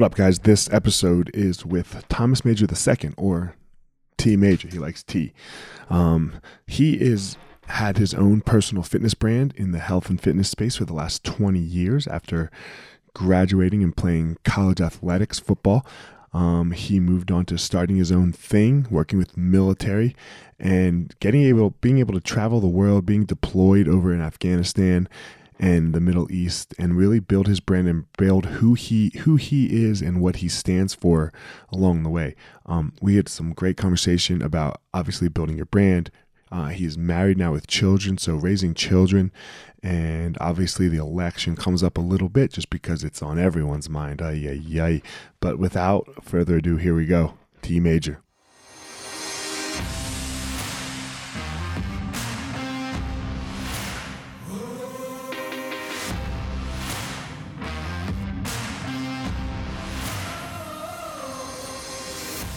What up, guys? This episode is with Thomas Major II, or Tee Major. He likes T. Um, he is had his own personal fitness brand in the health and fitness space for the last 20 years after graduating and playing college athletics football. Um, he moved on to starting his own thing, working with military, and getting able, being able to travel the world, being deployed over in Afghanistan, and the Middle East and really build his brand and build who he who he is and what he stands for along the way. Um, we had some great conversation about obviously building your brand. Uh, he's married now with children, so raising children, and obviously the election comes up a little bit just because it's on everyone's mind. Ay, ay, ay. But without further ado, here we go. Tee Major.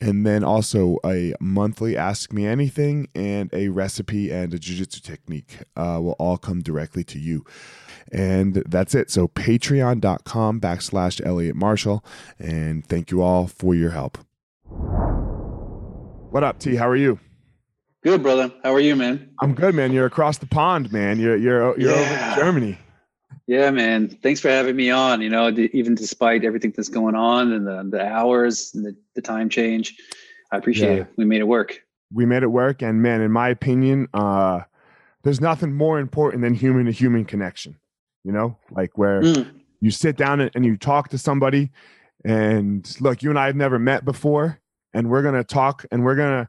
and then also a monthly ask me anything and a recipe and a jiu-jitsu technique uh, will all come directly to you. And that's it. So patreon.com backslash elliot marshall. And thank you all for your help. What up t? How are you? Good brother. How are you man? I'm good man. You're across the pond man. You're you're, you're yeah. over in germany yeah, man. Thanks for having me on. You know, even despite everything that's going on and the, the hours and the, the time change, I appreciate yeah. it. We made it work. We made it work. And man, in my opinion, uh, there's nothing more important than human to human connection, you know, like where mm. you sit down and you talk to somebody and look, you and I have never met before and we're going to talk and we're going to,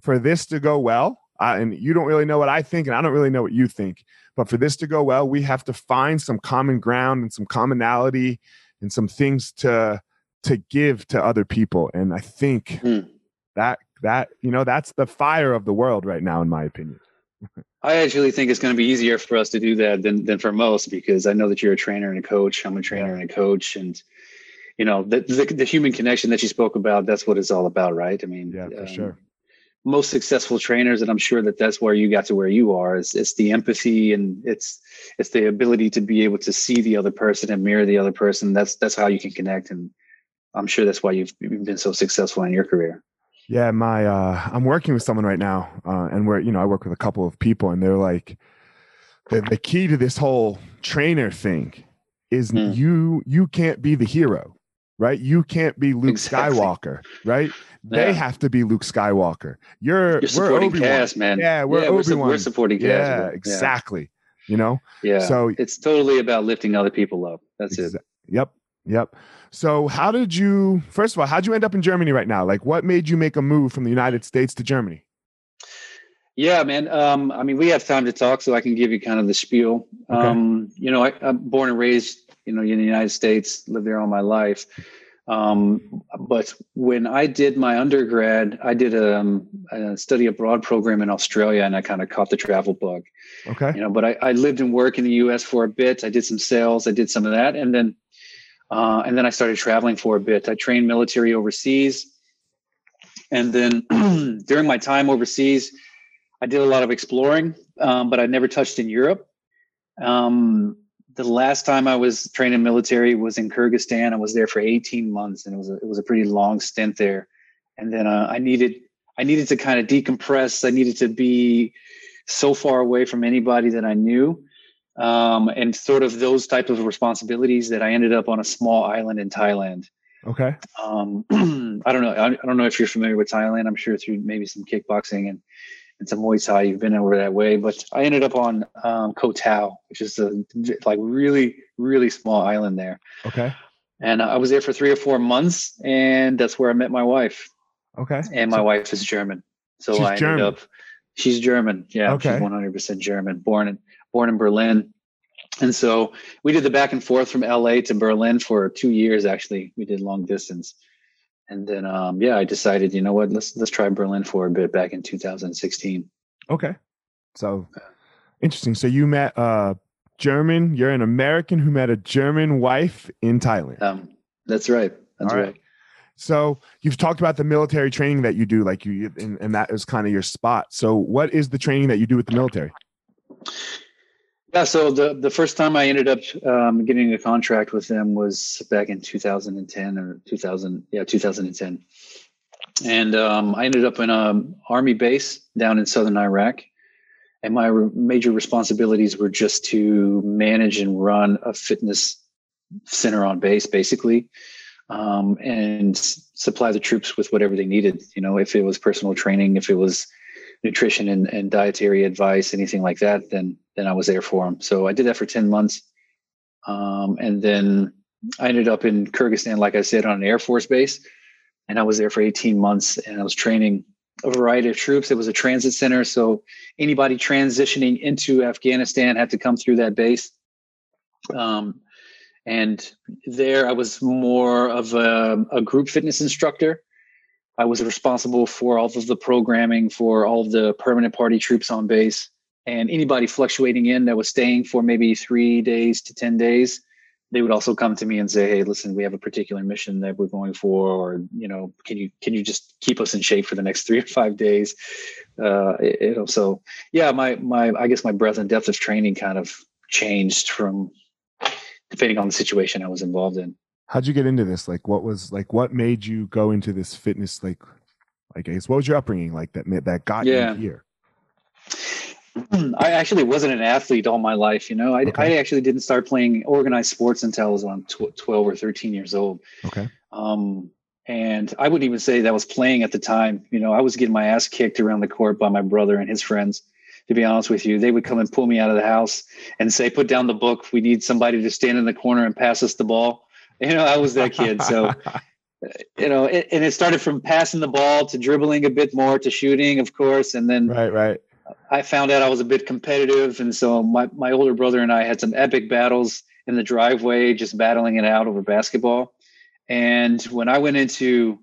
for this to go well, uh, and you don't really know what I think and I don't really know what you think but for this to go well, we have to find some common ground and some commonality and some things to to give to other people. And I think mm. that that you know that's the fire of the world right now, in my opinion. I actually think it's going to be easier for us to do that than than for most because I know that you're a trainer and a coach. I'm a trainer and a coach, and you know the, the, the human connection that you spoke about. That's what it's all about, right? I mean, yeah, for um, sure most successful trainers and i'm sure that that's where you got to where you are is it's the empathy and it's it's the ability to be able to see the other person and mirror the other person. That's that's how you can connect and i'm sure that's why you've, been so successful in your career. Yeah my uh i'm working with someone right now uh and we're you know i work with a couple of people and they're like the, the key to this whole trainer thing is mm. you you can't be the hero right? You can't be Luke exactly. Skywalker, right? Yeah. They have to be Luke Skywalker. You're, You're supporting cast, man. Yeah, we're yeah, Obi Wan. We're, supporting cast. Yeah, exactly. You know. Yeah. So it's totally about lifting other people up. That's exa- it. Yep. Yep. So how did you? First of all, how did you end up in Germany right now? Like, what made you make a move from the United States to Germany? Yeah, man. Um, I mean, we have time to talk, so I can give you kind of the spiel. Okay. Um, you know, I, I'm born and raised you know, in the United States, lived there all my life. Um, but when I did my undergrad, I did a, um, a, study abroad program in Australia, and I kind of caught the travel bug. Okay. You know, but I, I, lived and worked in the U.S. for a bit. I did some sales. I did some of that, and then uh, and then I started traveling for a bit. I trained military overseas, and then during my time overseas, I did a lot of exploring, um, but I never touched in Europe. Um, the last time I was training military was in Kyrgyzstan. I was there for 18 months, and it was a, it was a pretty long stint there. And then uh, I needed I needed to kind of decompress. I needed to be so far away from anybody that I knew, um, and sort of those type of responsibilities that I ended up on a small island in Thailand. Okay. Um, I don't know. I, I don't know if you're familiar with Thailand. I'm sure through maybe some kickboxing and into Muay Thai. You've been over that way, but I ended up on um, Koh Tao, which is a like really really small island there. Okay. And I was there for three or four months, and that's where I met my wife. Okay. And my so, wife is German, so she's I ended German. up. She's German. Yeah, okay. she's one hundred percent German. Born in born in Berlin. And so we did the back and forth from LA to Berlin for two years. Actually, we did long distance, and then um, yeah, I decided, you know what, let's let's try Berlin for a bit back in 2016. Okay, so interesting. So you met uh, German. You're an American who met a German wife in Thailand. Um, that's right. That's right. right. So you've talked about the military training that you do, like you, and, and that is kind of your spot. So what is the training that you do with the military? Yeah, so the the first time I ended up um, getting a contract with them was back in 2010 or 2000, yeah, 2010, and um, I ended up in a army base down in southern Iraq, and my re- major responsibilities were just to manage and run a fitness center on base, basically, um, and supply the troops with whatever they needed. You know, if it was personal training, if it was nutrition and, and dietary advice, anything like that, then then I was there for them. So I did that for 10 months. Um, and then I ended up in Kyrgyzstan, like I said, on an Air Force base. And I was there for 18 months and I was training a variety of troops. It was a transit center. So anybody transitioning into Afghanistan had to come through that base. Um, and there I was more of a, a group fitness instructor. I was responsible for all of the programming for all of the permanent party troops on base and anybody fluctuating in that was staying for maybe three days to 10 days they would also come to me and say hey listen we have a particular mission that we're going for or you know can you can you just keep us in shape for the next three or five days? Uh you know so yeah my my i guess my breadth and depth of training kind of changed from depending on the situation i was involved in. How'd you get into this? Like what was like what made you go into this fitness like like i guess what was your upbringing like that that got yeah. you here I actually wasn't an athlete all my life. You know, I, okay. I actually didn't start playing organized sports until I was on tw- 12 or 13 years old. Okay. Um, and I wouldn't even say that was playing at the time. You know, I was getting my ass kicked around the court by my brother and his friends. To be honest with you, they would come and pull me out of the house and say, "Put down the book. We need somebody to stand in the corner and pass us the ball." You know, I was that kid. So, you know, it, and it started from passing the ball to dribbling a bit more to shooting, of course, and then right, right I found out I was a bit competitive, and so my my older brother and I had some epic battles in the driveway, just battling it out over basketball. And when I went into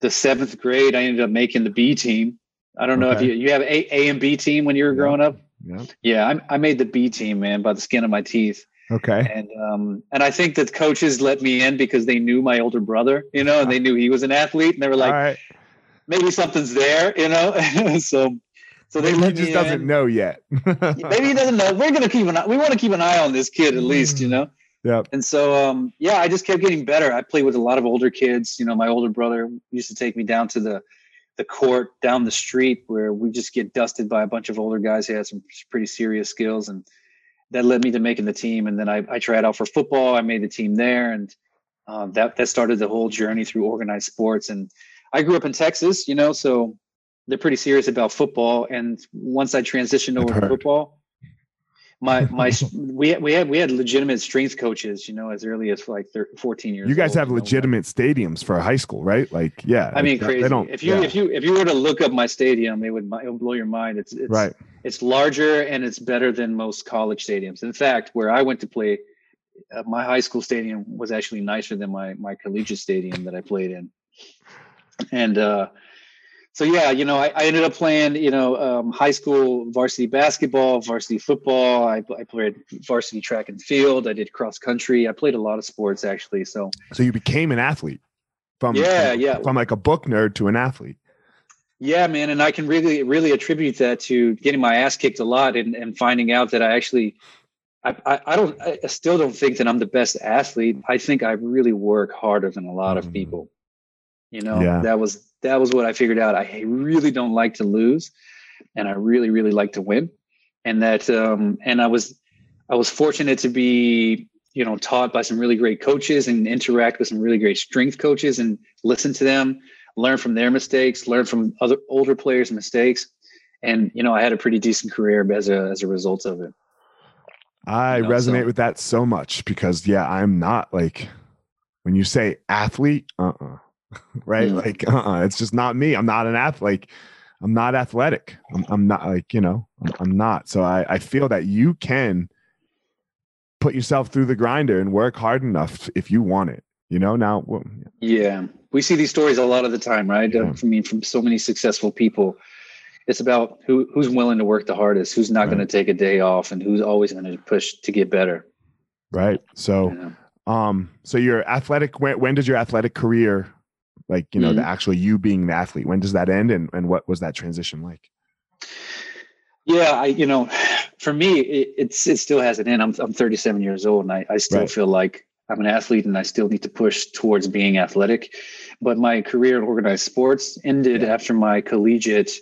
the seventh grade, I ended up making the B team. I don't know if you you have a A and B team when you were growing up. Yeah, yeah, I, I made the B team, man, by the skin of my teeth. Okay. And um and I think that coaches let me in because they knew my older brother, you know, and they knew he was an athlete, and they were like, maybe something's there, you know. so so they maybe he just doesn't in. know yet. maybe he doesn't know. We're gonna keep an eye. We want to keep an eye on this kid at least, you mm. know. Yeah. And so, um, yeah, I just kept getting better. I played with a lot of older kids. You know, my older brother used to take me down to the the court down the street where we just get dusted by a bunch of older guys who had some pretty serious skills, and that led me to making the team. And then I, I tried out for football. I made the team there, and um, that that started the whole journey through organized sports. And I grew up in Texas, you know, so they're pretty serious about football. And once I transitioned over to football, my my we we had we had legitimate strength coaches, you know, as early as like 13, 14 years. You guys old, have legitimate know? stadiums for a high school, right? Like, yeah. I mean, crazy. They don't, if you yeah. if you if you were to look up my stadium, it would it would blow your mind. It's it's right. It's larger and it's better than most college stadiums. In fact, where I went to play, uh, my high school stadium was actually nicer than my my collegiate stadium that I played in. And uh, so yeah, you know, I, I, ended up playing, you know, um, high school varsity basketball, varsity football. I, I, played varsity track and field. I did cross country. I played a lot of sports actually. So, so you became an athlete from yeah, from, yeah, from like a book nerd to an athlete. Yeah, man, and I can really, really attribute that to getting my ass kicked a lot and, and finding out that I actually, I, I, I don't, I still don't think that I'm the best athlete. I think I really work harder than a lot of mm. people. You know, yeah. that was that was what I figured out. I really don't like to lose, and I really really like to win, and that um, and I was I was fortunate to be you know taught by some really great coaches and interact with some really great strength coaches and listen to them learn from their mistakes, learn from other older players' mistakes, and you know I had a pretty decent career as a as a result of it. I you know, resonate so. with that so much because yeah, I'm not like when you say athlete, uh uh-uh. right? Mm. Like uh uh-uh. it's just not me. I'm not an athlete. Like, I'm not athletic. I'm, I'm not like, you know, I'm, I'm not. So I, I feel that you can put yourself through the grinder and work hard enough if you want it, you know, now. Well, yeah. We see these stories a lot of the time, right? Yeah. I mean, from so many successful people it's about who who's willing to work the hardest, who's not right. going to take a day off, and who's always going to push to get better. Right. So, yeah. um, so your athletic when, when does your athletic career, like you know, mm-hmm. the actual you being the athlete, when does that end, and and what was that transition like? Yeah, I you know, for me, it, it's it still has an end. I'm I'm 37 years old, and I I still right. feel like I'm an athlete, and I still need to push towards being athletic. But my career in organized sports ended yeah. after my collegiate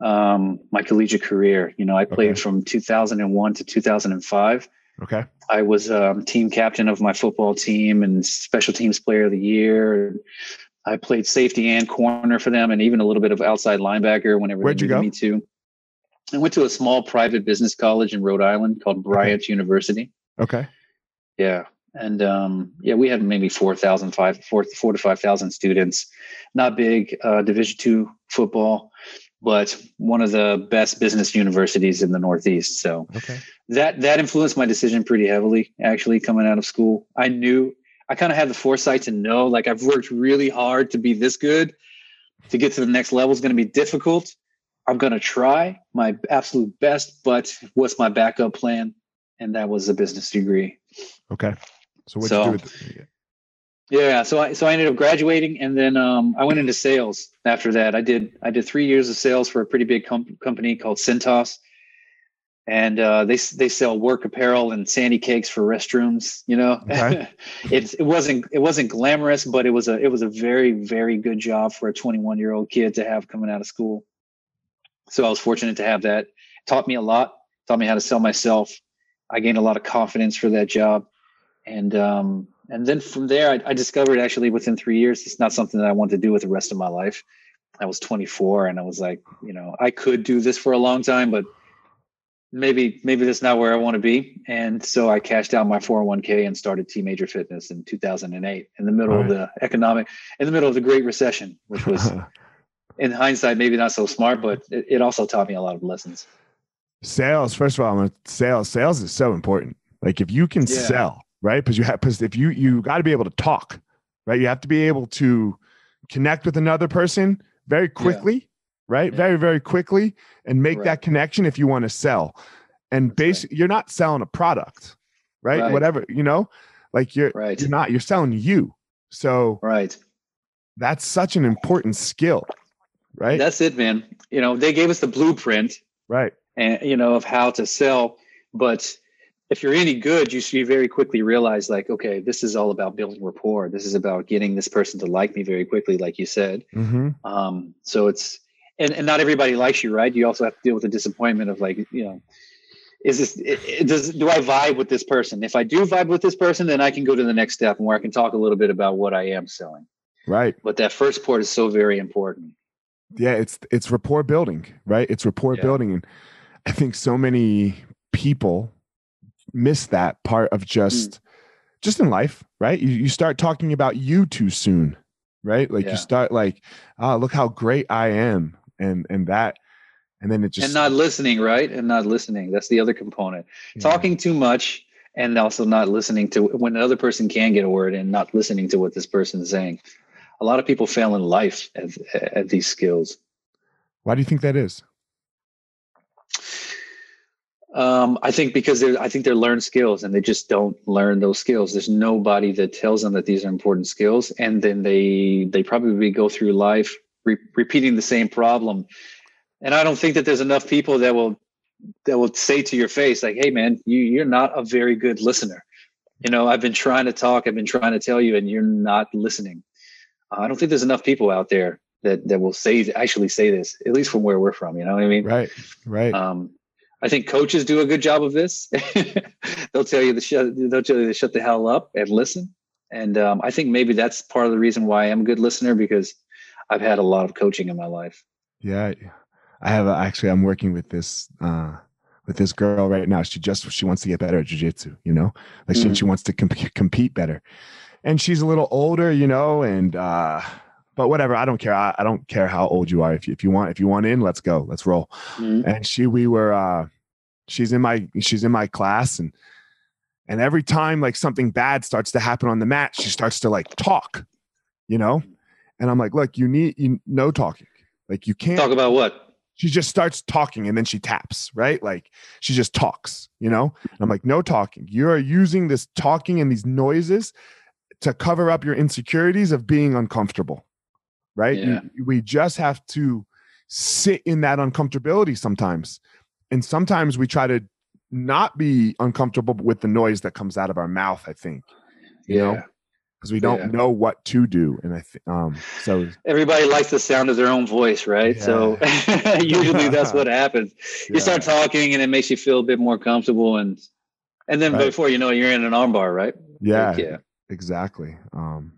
um, my collegiate career. You know, I played okay. from 2001 to 2005. Okay. I was um, team captain of my football team and special teams player of the year. I played safety and corner for them, and even a little bit of outside linebacker whenever Where'd they you go? me to. I went to a small private business college in Rhode Island called Bryant okay. University. Okay. Yeah, and um, yeah, we had maybe 4,000, five, four, four to five thousand students. Not big. Uh, Division two football but one of the best business universities in the Northeast. So okay. that that influenced my decision pretty heavily. Actually, coming out of school, I knew I kind of had the foresight to know, like I've worked really hard to be this good. To get to the next level is going to be difficult. I'm going to try my absolute best, but what's my backup plan? And that was a business degree. Okay. So what so, you do with yeah, so I so I ended up graduating, and then um, I went into sales. After that, I did I did three years of sales for a pretty big com- company called Cintas, and uh, they they sell work apparel and sandy cakes for restrooms. You know, okay. it it wasn't it wasn't glamorous, but it was a it was a very very good job for a 21 year old kid to have coming out of school. So I was fortunate to have that. It taught me a lot. Taught me how to sell myself. I gained a lot of confidence for that job, and um, and then from there, I, I, discovered actually within three years, it's not something that I want to do with the rest of my life. I was 24 and I was like, you know, I could do this for a long time, but maybe, maybe that's not where I want to be. And so I cashed out my 401k and started Tee Major Fitness in 2008 in the middle right. of the economic, in the middle of the Great Recession, which was in hindsight, maybe not so smart, but it, it also taught me a lot of lessons. Sales, first of all, I'm sales. Sales is so important. Like if you can yeah. sell, right? Because you have because if you you got to be able to talk, right? You have to be able to connect with another person very quickly, yeah. Right? Yeah. Very very quickly, and make right. that connection if you want to sell. And basically, right. you're not selling a product, right? right? Whatever you know, like you're right. you're not you're selling you. So right, that's such an important skill, right? That's it, man. You know, they gave us the blueprint, right? And you know of how to sell, but if you're any good, you should very quickly realize like, okay, this is all about building rapport. This is about getting this person to like me very quickly, like you said. Mm-hmm. Um, so it's and, and not everybody likes you, right? You also have to deal with the disappointment of like, you know, is this it, it, does do I vibe with this person? If I do vibe with this person, then I can go to the next step and where I can talk a little bit about what I am selling. Right. But that first part is so very important. Yeah, it's it's rapport building, right? It's rapport yeah. building, and I think so many people miss that part of just mm. just in life, right? You you start talking about you too soon, right? Like yeah. you start like, oh, look how great I am, and and that, and then it just and not listening, right? And not listening. That's the other component. Yeah. Talking too much and also not listening to when another person can get a word and not listening to what this person is saying. A lot of people fail in life at, at these skills. Why do you think that is? Um, I think because they're, I think they're learned skills and they just don't learn those skills. There's nobody that tells them that these are important skills, and then they they probably go through life re- repeating the same problem. And I don't think that there's enough people that will that will say to your face like, "Hey, man, you you're not a very good listener." You know, I've been trying to talk, I've been trying to tell you, and you're not listening. Uh, I don't think there's enough people out there that that will say actually say this, at least from where we're from. You know what I mean? Right, right. Um, I think coaches do a good job of this. they'll tell you to shut. They'll tell you to shut the hell up and listen. And um, I think maybe that's part of the reason why I'm a good listener because I've had a lot of coaching in my life. Yeah, I have a, actually. I'm working with this uh, with this girl right now. She just she wants to get better at jujitsu. You know, like mm-hmm. she, she wants to comp- compete better, and she's a little older. You know, and uh, but whatever. I don't care. I, I, don't care how old you are. If you if you want if you want in, let's go. Let's roll. Mm-hmm. And she we were. uh She's in my she's in my class and and every time like something bad starts to happen on the mat, she starts to like talk, you know? And I'm like, look, you need you no talking. Like you can't talk about what? She just starts talking and then she taps, right? Like she just talks, you know? And I'm like, no talking. You're using this talking and these noises to cover up your insecurities of being uncomfortable, right? Yeah. You, we just have to sit in that uncomfortability sometimes. And sometimes we try to not be uncomfortable with the noise that comes out of our mouth i think you yeah. know because we don't yeah. know what to do and i think um so everybody likes the sound of their own voice right yeah. so usually that's what happens you start talking and it makes you feel a bit more comfortable and and then right. before you know it, you're in an armbar right yeah like, yeah exactly um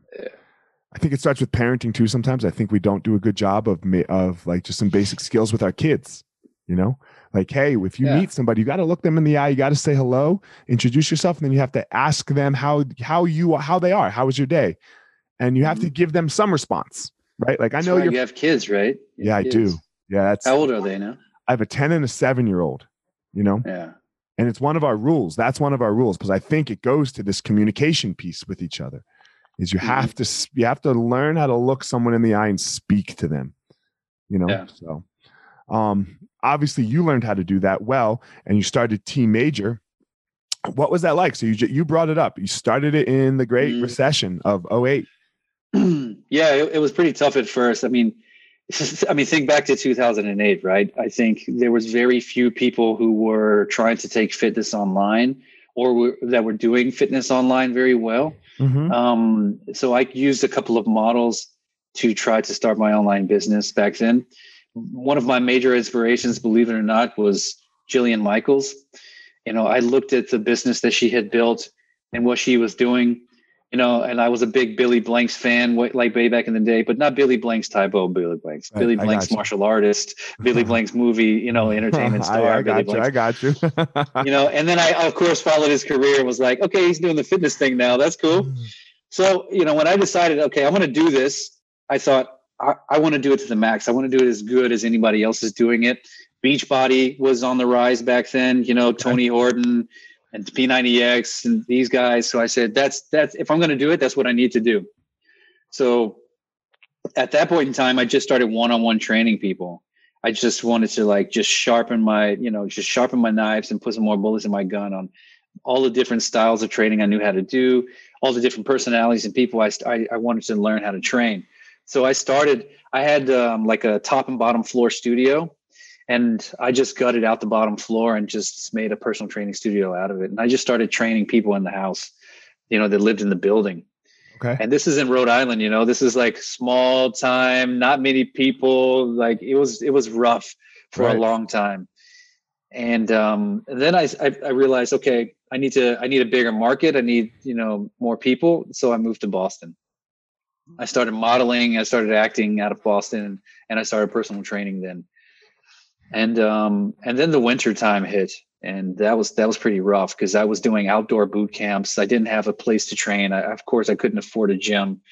I think it starts with parenting too. Sometimes I think we don't do a good job of of like just some basic skills with our kids. You know, like, hey, if you yeah. meet somebody, you got to look them in the eye. You got to say hello, introduce yourself, and then you have to ask them how how you how they are. How was your day? And you have mm-hmm. to give them some response, right? Like I know you have kids, right? You yeah, I do. Yeah, that's how old are they now? I have a ten and a seven year old. You know. Yeah. And it's one of our rules. That's one of our rules because I think it goes to this communication piece with each other. Is you mm-hmm. have to you have to learn how to look someone in the eye and speak to them. You know. Yeah. So, um, obviously you learned how to do that well and you started Tee Major. What was that like? So you you brought it up. You started it in the Great mm. Recession of 08. yeah, it, it was pretty tough at first. I mean, I mean, think back to 2008, right? I think there was very few people who were trying to take fitness online or were, that were doing fitness online very well. Mm-hmm. Um, so I used a couple of models to try to start my online business back then one of my major inspirations, believe it or not, was Jillian Michaels. You know, I looked at the business that she had built and what she was doing, you know, and I was a big Billy Blanks fan, like way back in the day, but not Billy Blanks type of Billy Blanks. Right, Billy Blanks martial artist, Billy Blanks movie, you know, entertainment star. I, I got Billy you. Blanks. I got you. you know, and then I, of course, followed his career and was like, okay, he's doing the fitness thing now. That's cool. Mm. So, you know, when I decided, okay, I'm going to do this, I thought, I, I want to do it to the max. I want to do it as good as anybody else is doing it. Beachbody was on the rise back then, you know, Tony Horton and P90X and these guys. So I said, that's, that's, if I'm going to do it, that's what I need to do. So at that point in time, I just started one-on-one training people. I just wanted to like, just sharpen my, you know, just sharpen my knives and put some more bullets in my gun on all the different styles of training I knew how to do, all the different personalities and people I, I, I wanted to learn how to train. So I started, I had um, like a top and bottom floor studio and I just gutted out the bottom floor and just made a personal training studio out of it. And I just started training people in the house, you know, that lived in the building. Okay. And this is in Rhode Island, you know, this is like small time, not many people. Like it was, it was rough for right. a long time. And um, then I, I, I realized, okay, I need to, I need a bigger market. I need, you know, more people. So I moved to Boston. I started modeling, I started acting out of Boston, and I started personal training then. And um, and then the winter time hit, and that was that was pretty rough because I was doing outdoor boot camps. I didn't have a place to train. I, of course, I couldn't afford a gym,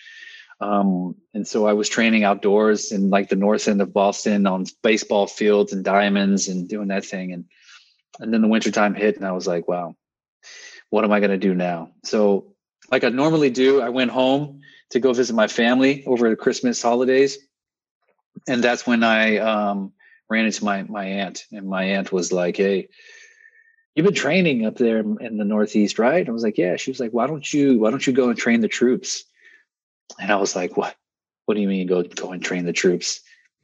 um, and so I was training outdoors in like the north end of Boston on baseball fields and diamonds and doing that thing. And and then the winter time hit, and I was like, wow, what am I going to do now? So like I normally do, I went home to go visit my family over the Christmas holidays. And that's when I um, ran into my my aunt, and my aunt was like, "Hey, you've been training up there in the Northeast, right?" I was like, "Yeah." She was like, "Why don't you Why don't you go and train the troops?" And I was like, "What? What do you mean go go and train the troops?"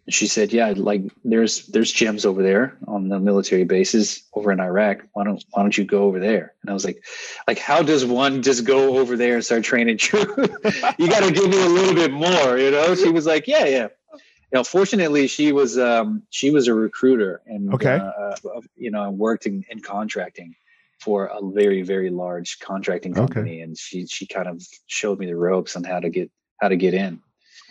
She said, "Yeah, like there's there's gems over there on the military bases over in Iraq. Why don't why don't you go over there?" And I was like, "Like how does one just go over there and start training troops? you got to give me a little bit more, you know?" She was like, "Yeah, yeah." You know, fortunately, she was um, she was a recruiter and okay, uh, you know, worked in, in contracting for a very very large contracting company, okay. and she she kind of showed me the ropes on how to get how to get in.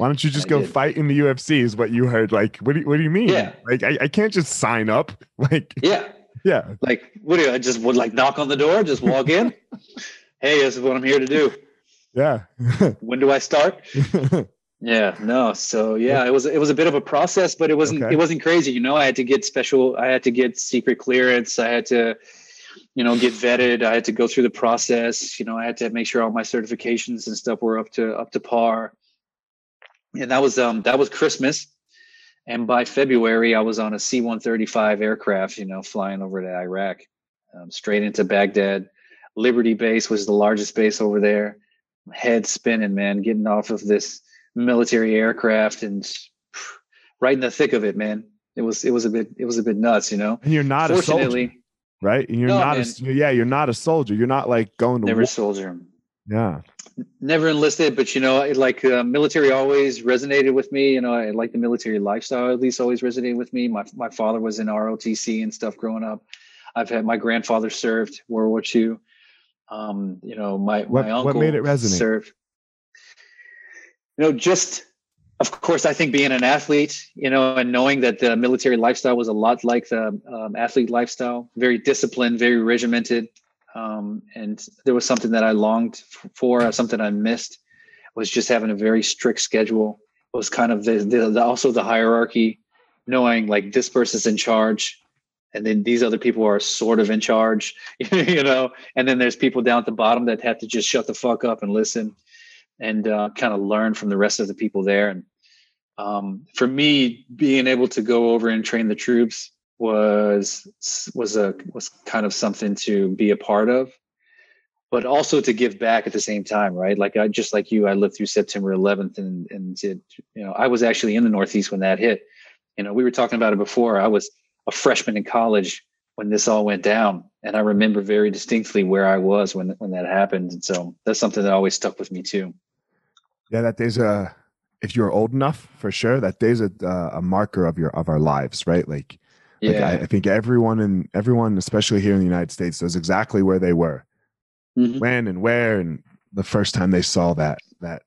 Why don't you just I go did. fight in the UFC? Is what you heard? Like, what do you, what do you mean? Yeah. Like, I, I can't just sign up. Like, Yeah. yeah, Like, what do you, I just would like knock on the door, just walk in. hey, this is what I'm here to do. yeah. When do I start? Yeah, no. So yeah, it was it was a bit of a process, but it wasn't Okay. it wasn't crazy. You know, I had to get special. I had to get secret clearance. I had to, you know, get vetted. I had to go through the process. You know, I had to make sure all my certifications and stuff were up to up to par. And that was um that was Christmas, and by February I was on a C one thirty five aircraft. You know, flying over to Iraq, um, straight into Baghdad. Liberty Base was the largest base over there. Head spinning, man, getting off of this military aircraft and right in the thick of it, man. It was it was a bit it was a bit nuts, you know. and you're not a soldier, right? And you're No, not. A, man. s- yeah, you're not a soldier. You're not like going to never war. soldier, Yeah. never enlisted, but you know, like uh, military always resonated with me. You know, I like the military lifestyle. At least always resonated with me. My my father was in ROTC and stuff growing up. I've had my grandfather served World War II. Um, you know, my What- my what made it resonate? served. You know, just of course, I think being an athlete, you know, and knowing that the military lifestyle was a lot like the um, athlete lifestyle, very disciplined, very regimented, um, and there was something that I longed for, something I missed, was just having a very strict schedule. Was kind of the, the, the also the hierarchy, knowing like this person's in charge, and then these other people are sort of in charge, you know, and then there's people down at the bottom that have to just shut the fuck up and listen, and uh, kind of learn from the rest of the people there. And um, for me, being able to go over and train the troops was was a was kind of something to be a part of but also to give back at the same time right like i just like you i lived through september 11th and and did you know i was actually in the northeast when that hit you know we were talking about it before i was a freshman in college when this all went down and i remember very distinctly where i was when when that happened and so that's something that always stuck with me too Yeah, that day's a. If you're old enough, for sure, that day's a uh, a marker of your of our lives, right? Like, like yeah I, I think everyone in everyone, especially here in the United States, knows exactly where they were, Mhm. when and where, and the first time they saw that that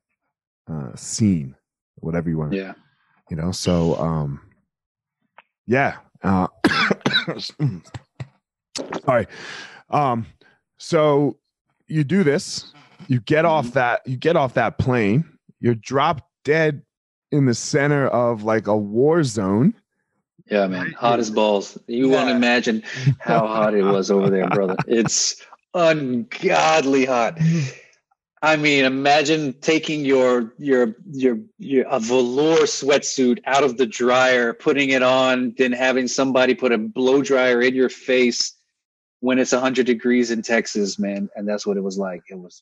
uh, scene, whatever you want, yeah you know. So, um, yeah. Uh, sorry. Um, so you do this, you get off that, you get off that plane, you're dropped dead in the center of like a war zone. Yeah, man. Hot as balls. You Yeah. want to imagine how hot it was over there, brother. It's ungodly hot. I mean, imagine taking your your your your a velour sweatsuit out of the dryer, putting it on, then having somebody put a blow dryer in your face when it's 100 degrees in Texas, man. And that's what it was like. It was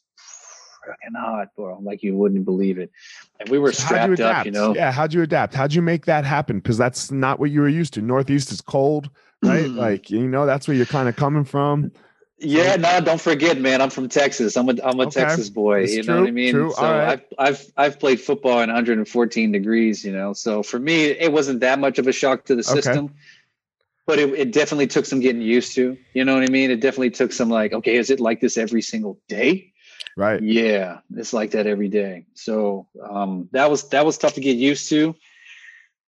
freaking hot, bro. Like you wouldn't believe it. And we were So how'd you strapped up, you know. Yeah, how'd you adapt? How'd you make that happen? Because that's not what you were used to. Northeast is cold, right? Mm. like you know, that's where you're kind of coming from. Yeah, no, don't forget, man. I'm from Texas. I'm a I'm a Okay. Texas boy. That's you know what I mean? true. So right. I've I've I've played football in 114 degrees. You know, so for me, it wasn't that much of a shock to the Okay. system. But it, it definitely took some getting used to. You know what I mean? It definitely took some like, okay, is it like this every single day? Right. Yeah, it's like that every day. So um, that was that was tough to get used to.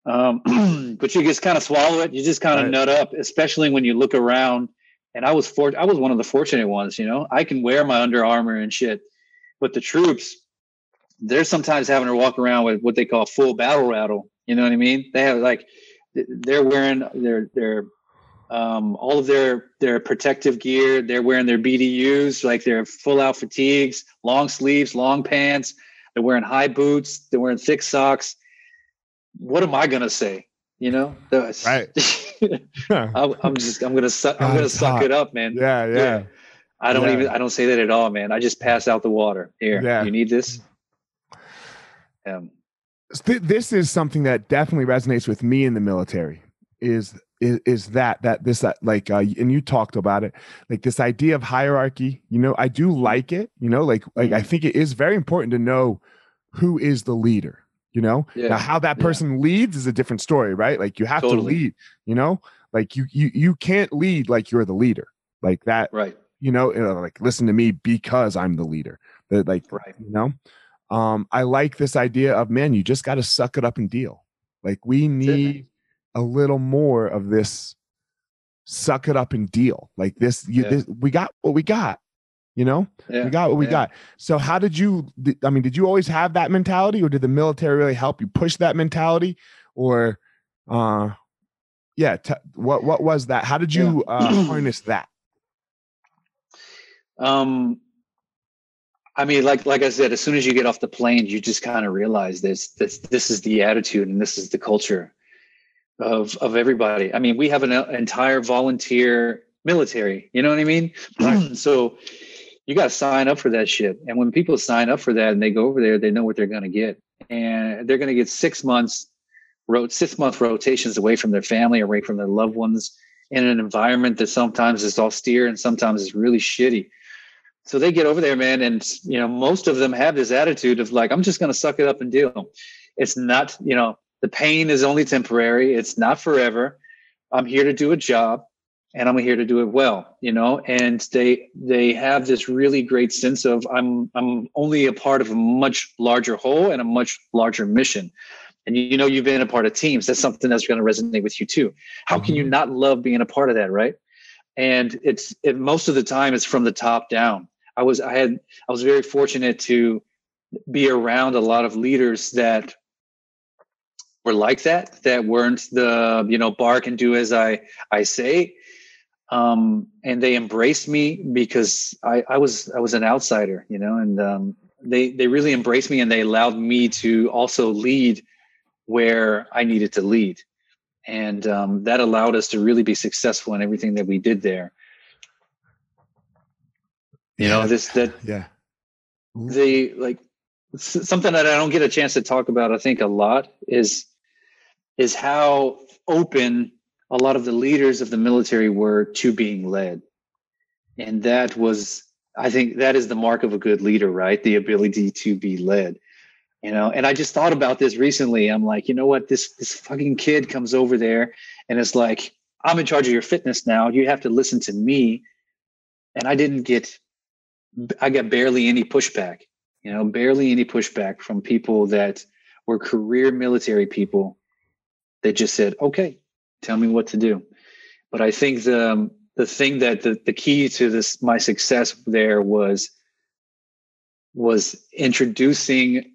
Um, but you just kind of swallow it. You just kind of Right. nut up, especially when you look around. And I was for I was one of the fortunate ones. You know, I can wear my Under Armour and shit, but the troops, they're sometimes having to walk around with what they call full battle rattle. You know what I mean? They have like they're wearing their their um, all of their their protective gear. They're wearing their BDUs, like their full out fatigues, long sleeves, long pants. They're wearing high boots. They're wearing thick socks. What am I gonna say? You know, Right. I'm, I'm just I'm gonna suck. I'm gonna suck hot. it up, man. yeah, yeah. I don't Yeah. even I don't say that at all, man. I just pass out the water. Here, Yeah. you need this. Um, This is something that definitely resonates with me in the military. Is is, is that that this that like uh, and you talked about it like this idea of hierarchy you know i do like it you know like like i think it is very important to know who is the leader you know? Yeah, now how that yeah. person leads is a different story right? Like you have to lead you know? Like you you you can't lead like you're the leader like that right, you know uh, like listen to me because i'm the leader that like right. you know? Um, I like this idea of man, you just got to suck it up and deal. Like we need a little more of this suck it up and deal. Like this, you, yeah. this we got what we got. You know, yeah. we got what we yeah. got. So, how did you? I mean, did you always have that mentality, or did the military really help you push that mentality, or, uh, yeah, t- what what was that? How did you uh, harness that? Um, I mean, like like I said, as soon as you get off the plane, you just kind of realize this this this is the attitude and this is the culture of of everybody. I mean, we have an uh, entire volunteer military. You know what I mean? Right. so you got to sign up for that shit. And when people sign up for that and they go over there, they know what they're going to get, and they're going to get six months, wrote six month rotations away from their family, away from their loved ones, in an environment that sometimes is austere and sometimes is really shitty so they get over there man and you know most of them have this attitude of like i'm just going to suck it up and deal it's not you know the pain is only temporary. It's not forever. I'm here to do a job and i'm here to do it well you know? And they they have this really great sense of i'm i'm only a part of a much larger whole and a much larger mission. And you know you've been a part of teams. That's something that's going to resonate with you too. How can you mm-hmm. not love being a part of that right? And it's it, most of the time it's from the top down. I was I had I was very fortunate to be around a lot of leaders that were like that that weren't the you know bark and do as I I say um, and they embraced me because I, I was I was an outsider you know and um, they they really embraced me and they allowed me to also lead where I needed to lead and um, that allowed us to really be successful in everything that we did there you know, this that yeah. The like something that I don't get a chance to talk about. I think a lot is is how open a lot of the leaders of the military were to being led, and that was I think that is the mark of a good leader, right? The ability to be led. You know, and I just thought about this recently. I'm like, you know what? This this fucking kid comes over there and it's like, I'm in charge of your fitness now. You have to listen to me. And I didn't get I got barely any pushback, you know, barely any pushback from people that were career military people that just said, okay, tell me what to do. But I think the, the thing that the, the key to this, my success there was, was introducing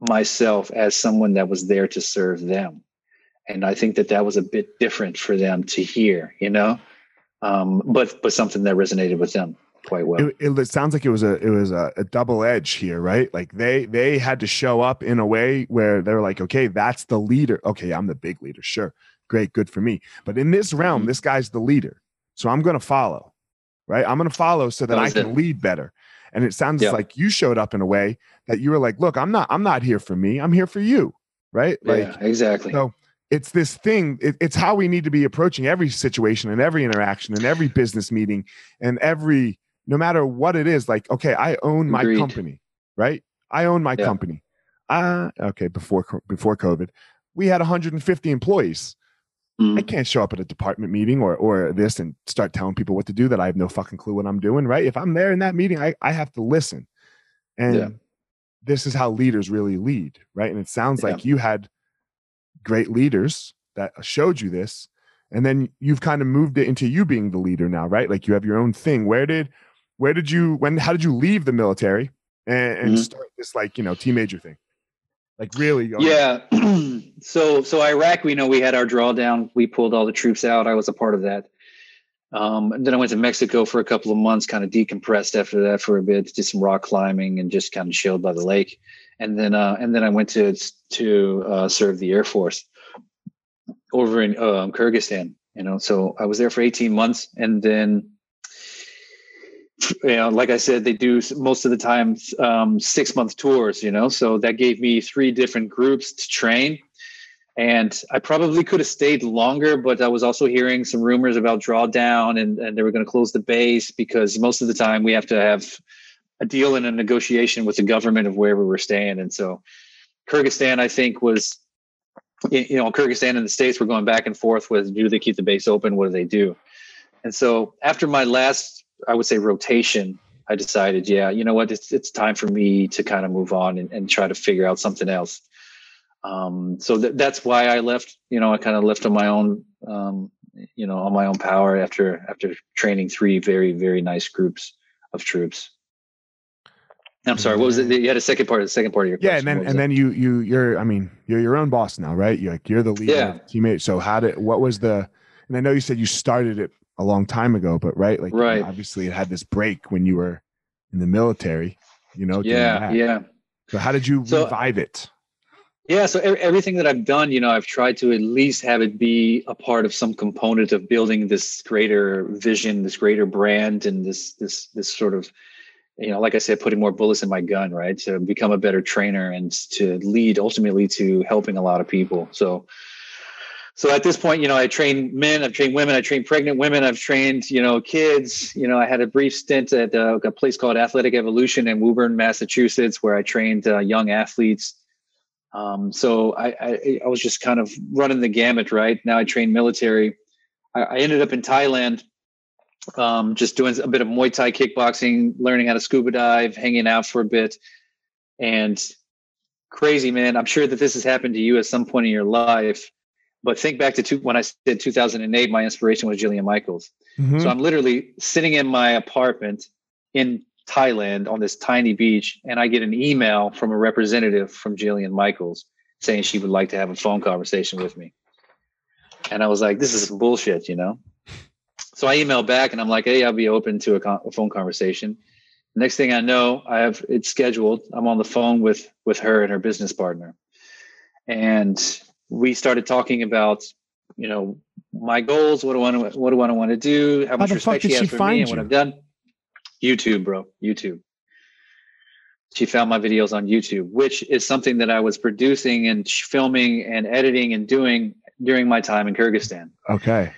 myself as someone that was there to serve them. And I think that that was a bit different for them to hear, you know, um, but, but something that resonated with them quite well. It, it, sounds like it was a it was a, a, double edge here, right? Like they they had to show up in a way where they're like, okay, that's the leader. Okay, I'm the big leader. Sure, great, good for me. But in this realm, mm-hmm. this guy's the leader, so I'm going to follow, right? I'm going to follow so that, that I can it. lead better. And it sounds yeah. like you showed up in a way that you were like, look, I'm not I'm not here for me. I'm here for you, right? Like yeah, exactly. So it's this thing it, it's how we need to be approaching every situation and every interaction and every business meeting and every no matter what it is, like, okay, I own my Agreed. company, right? I own my yeah. company. Uh, okay, before before COVID, we had 150 employees. Mm. I can't show up at a department meeting or or this and start telling people what to do that I have no fucking clue what I'm doing, right? If I'm there in that meeting, I, I have to listen. And yeah. this is how leaders really lead, right? And it sounds yeah. like you had great leaders that showed you this. And then you've kind of moved it into you being the leader now, right? Like you have your own thing. Where did where did you when how did you leave the military and, and mm-hmm. start this like you know major thing? Like really yeah so so iraq we know we had our drawdown. We pulled all the troops out. I was a part of that. Um, and then i went to mexico for a couple of months kind of decompressed after that for a bit did some rock climbing and just kind of chilled by the lake. And then uh, and then i went to to uh, serve the air force over in um, kyrgyzstan you know so i was there for 18 months. And then you know, like I said, they do most of the time um, six month tours, you know, so that gave me three different groups to train. And I probably could have stayed longer, but I was also hearing some rumors about drawdown and, and they were going to close the base because most of the time we have to have a deal and a negotiation with the government of wherever we're staying. And so Kyrgyzstan, I think, was, you know, Kyrgyzstan and the States were going back and forth with do they keep the base open? What do they do? And so after my last I would say rotation I decided, yeah, you know what, it's it's time for me to kind of move on and, and try to figure out something else. Um, so th- that's why I left. You know, I kind of left on my own. Um, you know, on my own power after after training three very very nice groups of troops. I'm sorry. What was it? You had a second part. The second part of your yeah, and then and it? then you you you're I mean you're your own boss now, right? You're like you're the leader, Yeah. teammate. So how did what was the? And I know you said you started it a long time ago, but right, like Right. obviously it had this break when you were in the military. You know, yeah, yeah. So how did you So- uh, revive it? Yeah, so everything that I've done, you know, I've tried to at least have it be a part of some component of building this greater vision, this greater brand, and this this this sort of, you know, like I said, putting more bullets in my gun, right, to become a better trainer and to lead ultimately to helping a lot of people. So, so at this point, you know, I train men, I've trained women, I trained pregnant women, I've trained, you know, kids. You know, I had a brief stint at uh, a place called Athletic Evolution in Woburn, Massachusetts, where I trained uh, young athletes. Um, so I, I, I was just kind of running the gamut, right? Now I train military. I, I ended up in Thailand, um, just doing a bit of Muay Thai kickboxing, learning how to scuba dive, hanging out for a bit. And crazy, man. I'm sure that this has happened to you at some point in your life. But think back to two, when I said 2008, my inspiration was Jillian Michaels. Mhm. So I'm literally sitting in my apartment in Thailand on this tiny beach, and I get an email from a representative from Jillian Michaels saying she would like to have a phone conversation with me. And I was like, this is bullshit, you know? So I emailed back and I'm like, hey, I'll be open to a, con- a phone conversation. Next thing I know, I have it scheduled. I'm on the phone with with her and her business partner. And we started talking about, you know, my goals, what do I want to what do I want to do, how much respect she has for me and what? I've done. YouTube, bro. YouTube. She found my videos on YouTube, which is something that I was producing and filming and editing and doing during my time in Kyrgyzstan. Okay.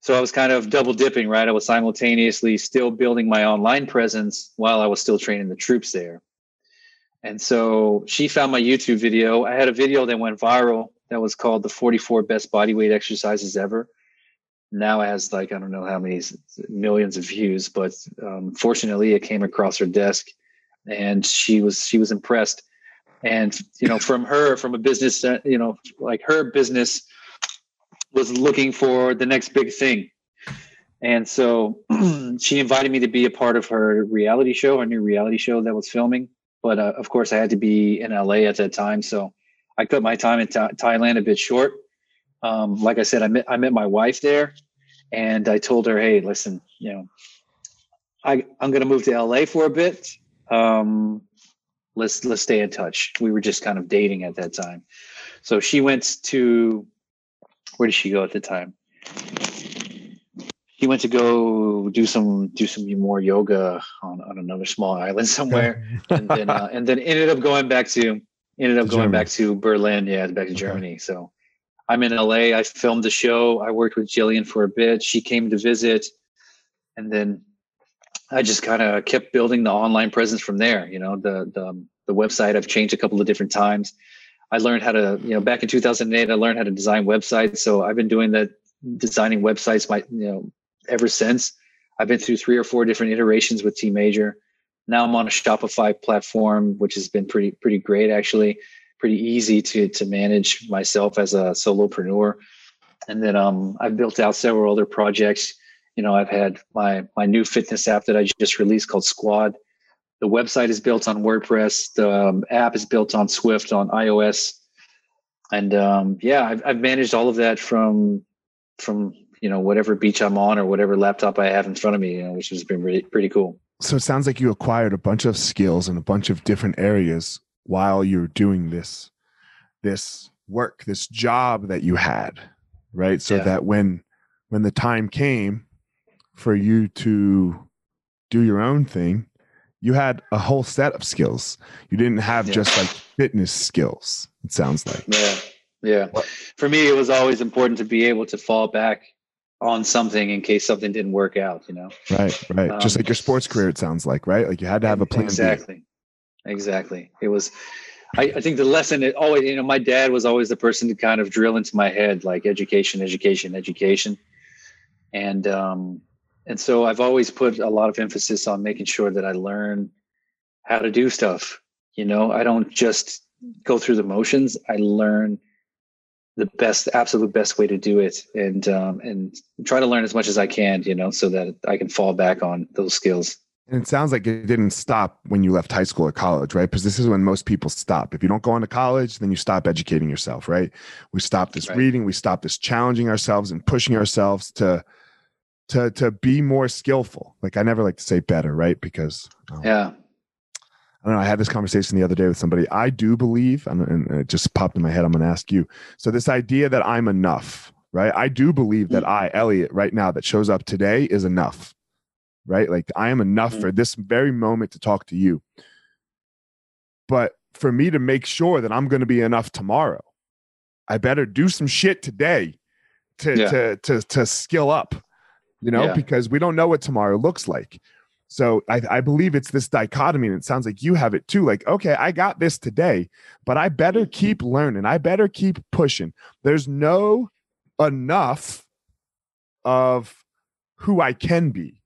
So I was kind of double dipping, right? I was simultaneously still building my online presence while I was still training the troops there. And so she found my YouTube video. I had a video that went viral that was called the 44 best bodyweight exercises ever. Now it has like, I don't know how many millions of views, but um, fortunately it came across her desk and she was, she was impressed. And, you know, from her, from a business, uh, you know, like her business was looking for the next big thing. And so she invited me to be a part of her reality show, her new reality show that was filming. But uh, of course, I had to be in LA at that time. So I cut my time in Tha- Thailand a bit short. Um, like I said, I met, I met my wife there and I told her, hey, listen, you know, I, I'm going to move to LA for a bit. Um, let's, let's stay in touch. We were just kind of dating at that time. So she went to, where did she go at the time? She went to go do some do some more yoga on, on another small island somewhere, and then uh, and then ended up going back to ended up To going Germany. back to Berlin. Yeah, back to Okay. Germany. So I'm in LA. I filmed the show. I worked with Jillian for a bit. She came to visit, and then I just kind of kept building the online presence from there. You know, the the um, the website I've changed a couple of different times. I learned how to, you know, back in 2008, I learned how to design websites. So I've been doing that, designing websites, my, you know, ever since. I've been through three or four different iterations with Tee Major. Now I'm on a Shopify platform, which has been pretty, pretty great actually. Pretty easy to to manage myself as a solopreneur. And then um, I've built out several other projects. You know, I've had my my new fitness app that I just released called Sqwod. The website is built on WordPress. The um, app is built on Swift on iOS, and um, yeah, I've, I've managed all of that from from you know whatever beach I'm on or whatever laptop I have in front of me, you know, which has been really pretty cool. So it sounds like you acquired a bunch of skills in a bunch of different areas while you're doing this this work, this job that you had, right? So Yeah. that when when the time came for you to do your own thing, you had a whole set of skills. You didn't have Yeah. just like fitness skills. It sounds like. Yeah, yeah. For me, it was always important to be able to fall back on something in case something didn't work out. You know, Right, right. just Um, like your sports career, it sounds like, right? Like you had to have a plan B. Exactly. Exactly. It was. I, I think the lesson it always, you know, my dad was always the person to kind of drill into my head like education, education, education, and um, and so I've always put a lot of emphasis on making sure that I learn how to do stuff. You know, I don't just go through the motions. I learn the best, absolute best way to do it, and um, and try to learn as much as I can. You know, so that I can fall back on those skills. And it sounds like it didn't stop when you left high school or college, right? Because this is when most people stop. If you don't go on to college, then you stop educating yourself, right? We stop this right. reading, we stop this challenging ourselves and pushing ourselves to to to be more skillful. Like I never like to say better, right? Because um, yeah, I don't know. I had this conversation the other day with somebody. I do believe, and it just popped in my head. I'm going to ask you. So this idea that I'm enough, right? I do believe that mm. I, Elliot, right now, that shows up today is enough, right? Like I am enough mm. for this very moment to talk to you. But for me to make sure that I'm going to be enough tomorrow, I better do some shit today to yeah. to to to skill up you know, yeah. because we don't know what tomorrow looks like. So I, I, believe it's this dichotomy, and it sounds like you have it too. Like, okay, I got this today, but I better mm-hmm. keep learning. I better keep pushing. There's no enough of who I can be.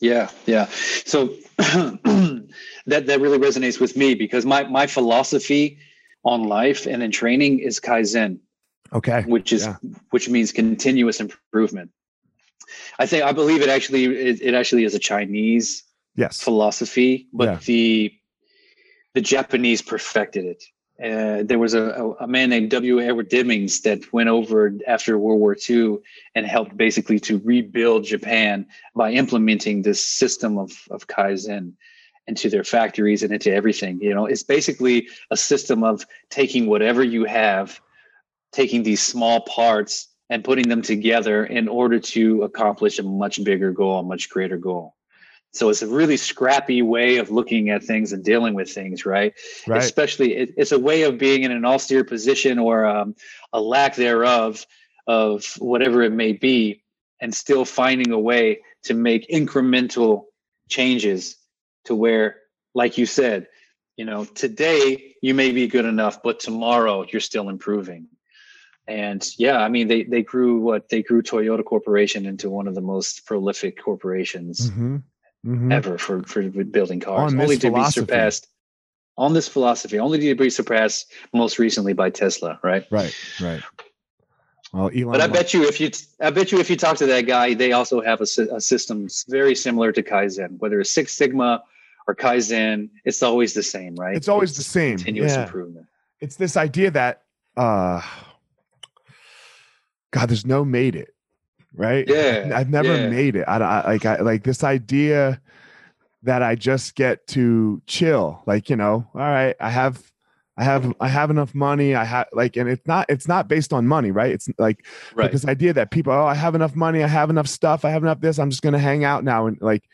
Yeah, yeah. So that that really resonates with me because my my philosophy on life and in training is kaizen. Okay. Which is yeah. which means continuous improvement. I think I believe it actually it, it actually is a Chinese yes philosophy, but yeah. the the Japanese perfected it. Uh, there was a, a, man named W. Edwards Deming that went over after World War II and helped basically to rebuild Japan by implementing this system of, of Kaizen into their factories and into everything. You know, it's basically a system of taking whatever you have, taking these small parts and putting them together in order to accomplish a much bigger goal, a much greater goal. So it's a really scrappy way of looking at things and dealing with things, right? right. Especially, it, it's a way of being in an austere position or um, a lack thereof of whatever it may be, and still finding a way to make incremental changes to where, like you said, you know, today you may be good enough, but tomorrow you're still improving and yeah i mean they they grew what they grew toyota corporation into one of the most prolific corporations mm-hmm. Mm-hmm. ever for for building cars on only to be surpassed on this philosophy only to be surpassed most recently by tesla right right right well, Elon but I bet you if you I bet you if you talk to that guy, they also have a, a system very similar to Kaizen, whether it's Six Sigma or Kaizen, it's always the same, right? It's always it's the same. Continuous yeah. improvement. It's this idea that uh God, there's no made it, right? Yeah, I've never yeah. made it. I, I like I like this idea that I just get to chill. Like you know, all right, I have I have I have enough money. I have like, and it's not it's not based on money, right? It's like, right. like this idea that people, oh, I have enough money, I have enough stuff, I have enough this. I'm just gonna hang out now, and like,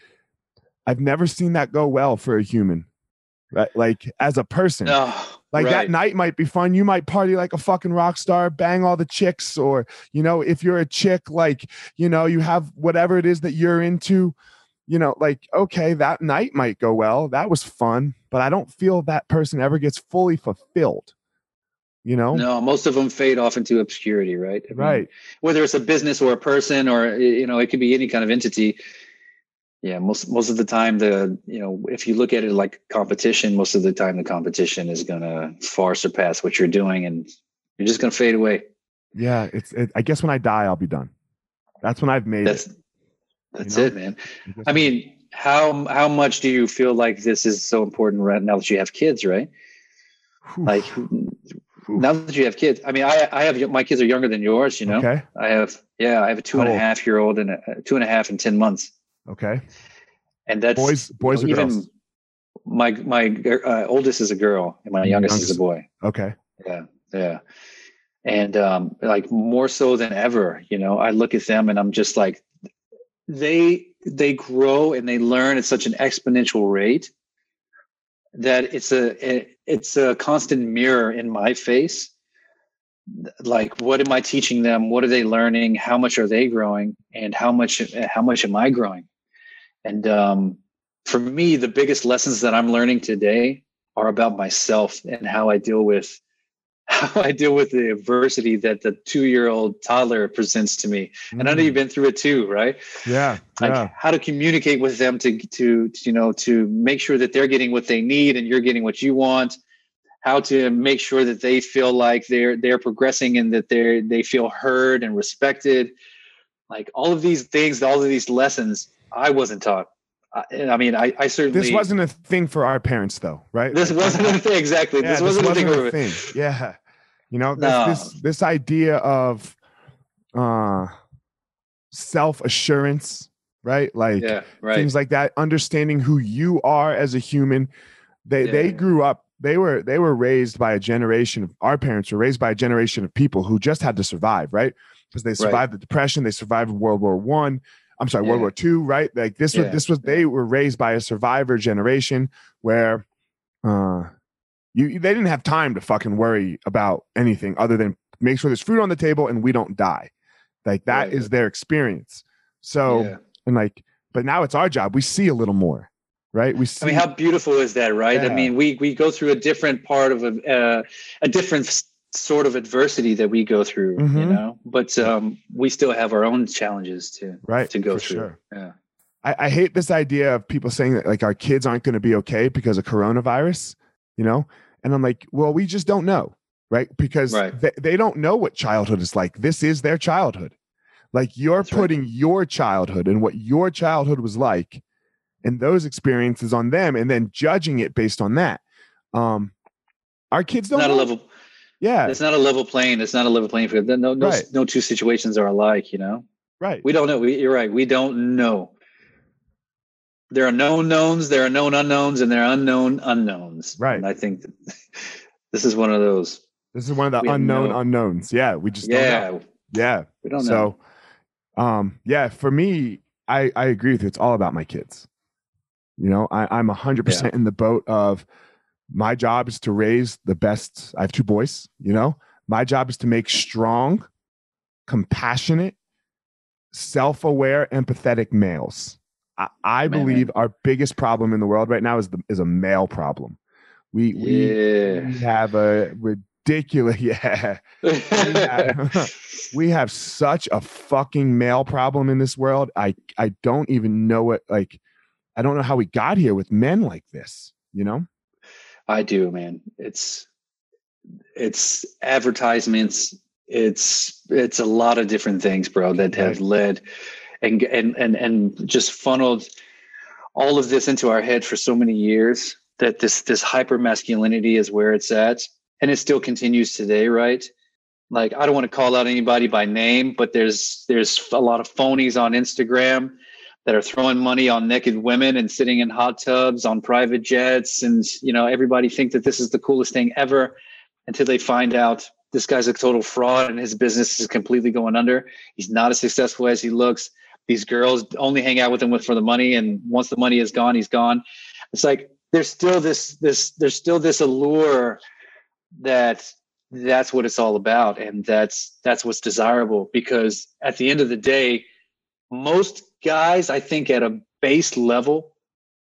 I've never seen that go well for a human, right? Like as a person. No. Like right. that night might be fun. You might party like a fucking rock star, bang all the chicks, or you know, if you're a chick, like you know, you have whatever it is that you're into. You know, like okay, that night might go well. That was fun, but I don't feel that person ever gets fully fulfilled. You know, no, most of them fade off into obscurity, right? I mean, right. Whether it's a business or a person, or you know, it could be any kind of entity yeah most most of the time the you know if you look at it like competition most of the time the competition is going to far surpass what you're doing and you're just going to fade away. Yeah it's it, i guess when i die i'll be done. That's when i've made that's it. that's you know? it man. I mean how how much do you feel like this is so important right now that you have kids right? Whew. like now that you have kids i mean i i have my kids are younger than yours you know? Okay. I have yeah i have a two and a half year old and a two and a half and 10 months Okay. And that's boys, boys or girls? My my uh, oldest is a girl, and my youngest, youngest, is a boy. Okay. Yeah, yeah. And um, like more so than ever, you know, I look at them and I'm just like, they they grow and they learn at such an exponential rate that it's a it's a constant mirror in my face like what am i teaching them what are they learning how much are they growing and how much how much am i growing and um, for me, the biggest lessons that I'm learning today are about myself and how I deal with how I deal with the adversity that the two year old toddler presents to me. Mm. And I know you've been through it too, right? Yeah. Like yeah. how to communicate with them to, to, to, you know, to make sure that they're getting what they need and you're getting what you want. How to make sure that they feel like they're they're progressing and that they're they feel heard and respected. Like all of these things, all of these lessons, I wasn't taught. I mean, I, I, certainly. This wasn't a thing for our parents, though, right? This wasn't a thing, exactly. Yeah, this, wasn't, this wasn't a thing. A thing. Yeah, you know, this, no. this this idea of uh, self assurance, right? Like yeah, right. things like that. Understanding who you are as a human. They yeah. they grew up. They were they were raised by a generation of our parents were raised by a generation of people who just had to survive, right? Because they survived right. the depression, they survived World War One I'm sorry, yeah. World War II, right? Like this yeah. was this was they were raised by a survivor generation where uh you they didn't have time to fucking worry about anything other than make sure there's food on the table and we don't die. Like that is their experience. So yeah. and like, but now it's our job. We see a little more, right? We see. I mean, how beautiful is that, right? I mean, we we go through a different part of a uh, a different sort of adversity that we go through mm-hmm. you know? But um we still have our own challenges to right to go through. sure. yeah. I, I hate this idea of people saying that like our kids aren't going to be okay because of coronavirus you know? And i'm like well we just don't know right? Because right. They, they don't know what childhood is like. This is their childhood. Like you're That's putting right. your childhood and what your childhood was like and those experiences on them and then judging it based on that. Um our kids don't not a level yeah. It's not a level plane. It's not a level playing field. No, no, right. no two situations are alike, you know? Right. We don't know. We, you're right. We don't know. There are known knowns, there are known unknowns, and there are unknown unknowns. Right. And I think this is one of those. This is one of the we unknown unknowns. Yeah. We just yeah. Yeah. We don't know. So, um, yeah, for me, I, I agree with you. It's all about my kids. You know, I, I'm 100% yeah. in the boat of, my job is to raise the best. I have two boys, you know, my job is to make strong, compassionate, self aware, empathetic males. I, I believe our biggest problem in the world right now is the, is a male problem. We, yeah. we, we have a ridiculous, yeah. we, have, we have such a fucking male problem in this world. I, I don't even know what, like, I don't know how we got here with men like this, you know? I do, man. It's it's advertisements. It's it's a lot of different things, bro, that have led and and and and just funneled all of this into our head for so many years that this this hyper masculinity is where it's at and it still continues today right like i don't want to call out anybody by name but there's there's a lot of phonies on instagram that are throwing money on naked women and sitting in hot tubs on private jets. And you know everybody think that this is the coolest thing ever until they find out this guy's a total fraud and his business is completely going under. He's not as successful as he looks. These girls only hang out with him with for the money. And once the money is gone he's gone. It's like there's still this this there's still this allure that that's what it's all about. And that's that's what's desirable because at the end of the day most guys, I think at a base level,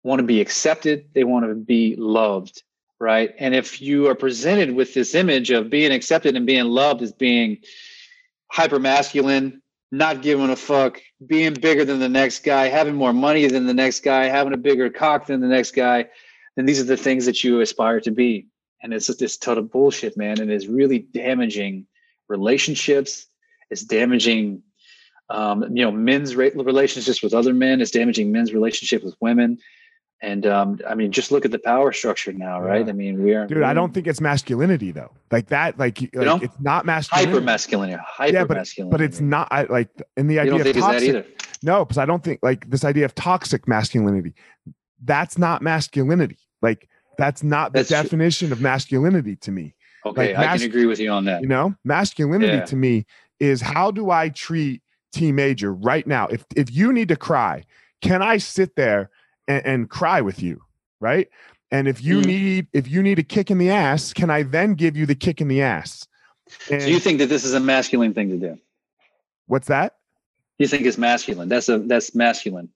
want to be accepted, they want to be loved, right? And if you are presented with this image of being accepted and being loved as being hyper masculine, not giving a fuck, being bigger than the next guy, having more money than the next guy, having a bigger cock than the next guy, then these are the things that you aspire to be. And it's just this total bullshit, man. And it's really damaging relationships. It's damaging um, you know, men's relationships with other men is damaging men's relationship with women. And um, I mean, just look at the power structure now, right? Yeah. I mean, we are. Dude, I don't think it's masculinity though. Like that, like, like know? it's not masculinity. Hyper masculinity. Hyper yeah, but. But it's not I, like in the idea of toxic. No, because I don't think like this idea of toxic masculinity. That's not masculinity. Like that's not the that's definition true. of masculinity to me. Okay, like, I mas- can agree with you on that. You know, masculinity yeah. to me is how do I treat Tee Major right now. If if you need to cry, can I sit there and, and cry with you? Right. And if you mm. need if you need a kick in the ass, can I then give you the kick in the ass? And so you think that this is a masculine thing to do? What's that? You think it's masculine? That's a that's masculine.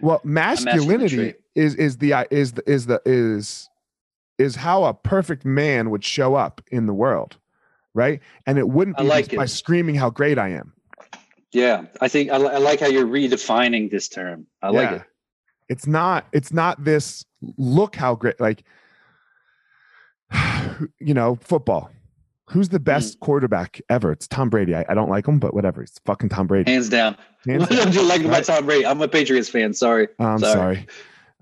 Well, masculinity masculine is is the is the is the is is how a perfect man would show up in the world. right? And it wouldn't be like by it. screaming how great I am. Yeah, I think I, I like how you're redefining this term. I like it. It's not. It's not this. Look how great. Like, you know, football. Who's the best Mm. quarterback ever? It's Tom Brady. I, I don't like him, but whatever. It's fucking Tom Brady. Hands down. Hands what down. don't you like about? Tom Brady? I'm a Patriots fan. Sorry. I'm sorry.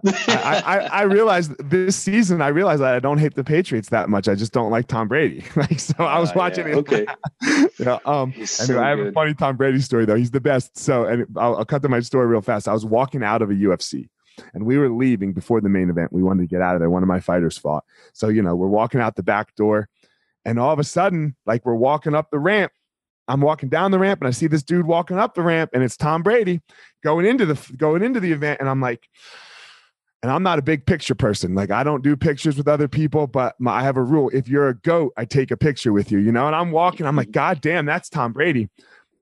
I, I, I realized this season, I realized that I don't hate the Patriots that much. I just don't like Tom Brady. Like, so I was Ah, watching yeah, it. Okay. yeah, um, Anyway, so I have a funny Tom Brady story though. He's the best. So, and I'll, I'll cut to my story real fast. I was walking out of a UFC, and we were leaving before the main event. We wanted to get out of there. One of my fighters fought. So, you know, we're walking out the back door, and all of a sudden, like we're walking up the ramp. I'm walking down the ramp, and I see this dude walking up the ramp, and it's Tom Brady going into the going into the event, and I'm like. And I'm not a big picture person. Like I don't do pictures with other people, but my, I have a rule. If you're a goat, I take a picture with you, you know? And I'm walking, I'm like, God damn, that's Tom Brady.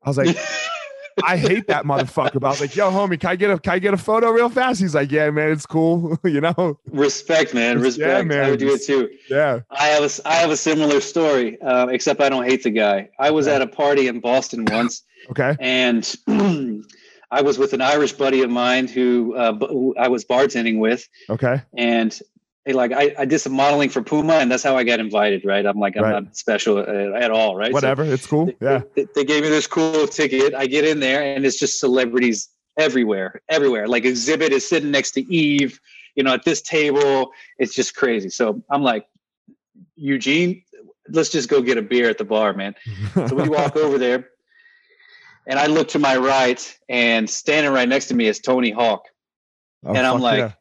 I was like, I hate that motherfucker. But I was like, yo, homie, can I get a can I get a photo real fast? He's like, Yeah, man, it's cool. you know? Respect, man. Respect. Yeah, man, I would do it too. Yeah. I have a I have a similar story, uh, except I don't hate the guy. I was Okay. at a party in Boston once, Okay. and I was with an Irish buddy of mine who, uh, who I was bartending with, Okay. and like I, I did some modeling for Puma, and that's how I got invited. Right? I'm like I'm Right. not special uh, at all. Right? So Whatever. it's cool. Yeah. they, they gave me this cool ticket. I get in there, and it's just celebrities everywhere, everywhere. Like Xzibit is sitting next to Eve, you know, at this table. It's just crazy. So I'm like, Eugene, let's just go get a beer at the bar, man. So we walk over there, and I look to my right, and standing right next to me is Tony Hawk. Oh, and I'm like, yeah.